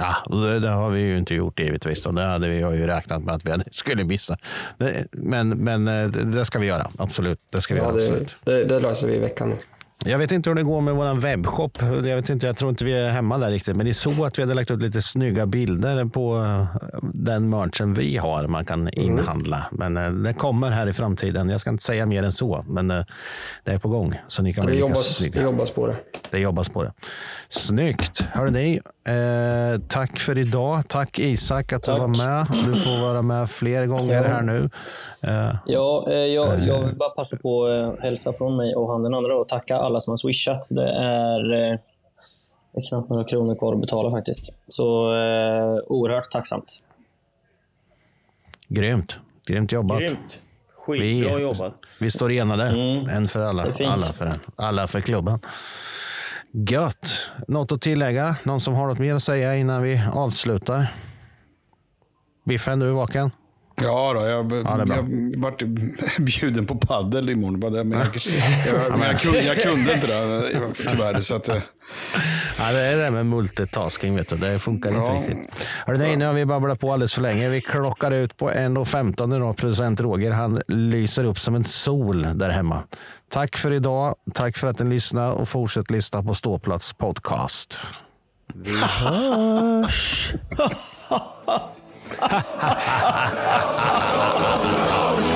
Ja, det, det har vi ju inte gjort givetvis. Och det hade vi ju räknat med att vi skulle missa. Det, men men eh, det, ska vi göra. Absolut. Det ska vi Ja, göra. Absolut. det, det löser vi i veckan nu. Jag vet inte hur det går med vår webbshop. Jag, vet inte, jag tror inte vi är hemma där riktigt. Men ni såg att vi hade lagt ut lite snygga bilder på eh, den merchen vi har. Man kan Mm. inhandla. Men eh, det kommer här i framtiden. Jag ska inte säga mer än så. Men det är på gång. Så ni kan Det bli lika jobbas, snygga. det jobbas på det. Det jobbas på det. Snyggt. Hörrni, eh, tack för idag. Tack Isak att du var med. Du får vara med fler gånger Ja. här nu. Eh, Ja, eh, jag, jag vill bara passa på att hälsa från mig och han den andra och tacka alla som har swishat. Det är, eh, knappt några kronor kvar att betala faktiskt. Så eh, oerhört tacksamt. grymt. Grymt jobbat. Grymt. Skitbra Vi- jobbat. Vi står enade. En för alla. Alla för en. Alla för klubben. Gött. Något att tillägga? Någon som har något mer att säga innan vi avslutar? Biffen, du är vaken? Ja, då, jag, bra. jag vart bjuden på paddel imorgon. Bara det, men jag, [LAUGHS] jag, men jag, kunde, jag kunde inte det tyvärr. Så att, eh, Ja, det är det med multitasking, vet du. Det funkar inte Ja. riktigt. Hörru, nej, nu har vi babblat på alldeles för länge. Vi klockar ut på 1.15 nu då. Producent Roger, han lyser upp som en sol där hemma. Tack för idag. Tack för att ni lyssnade och fortsätt lyssna på Ståplats podcast. Vi hörs! [LAUGHS] Oh, oh, oh, oh, oh.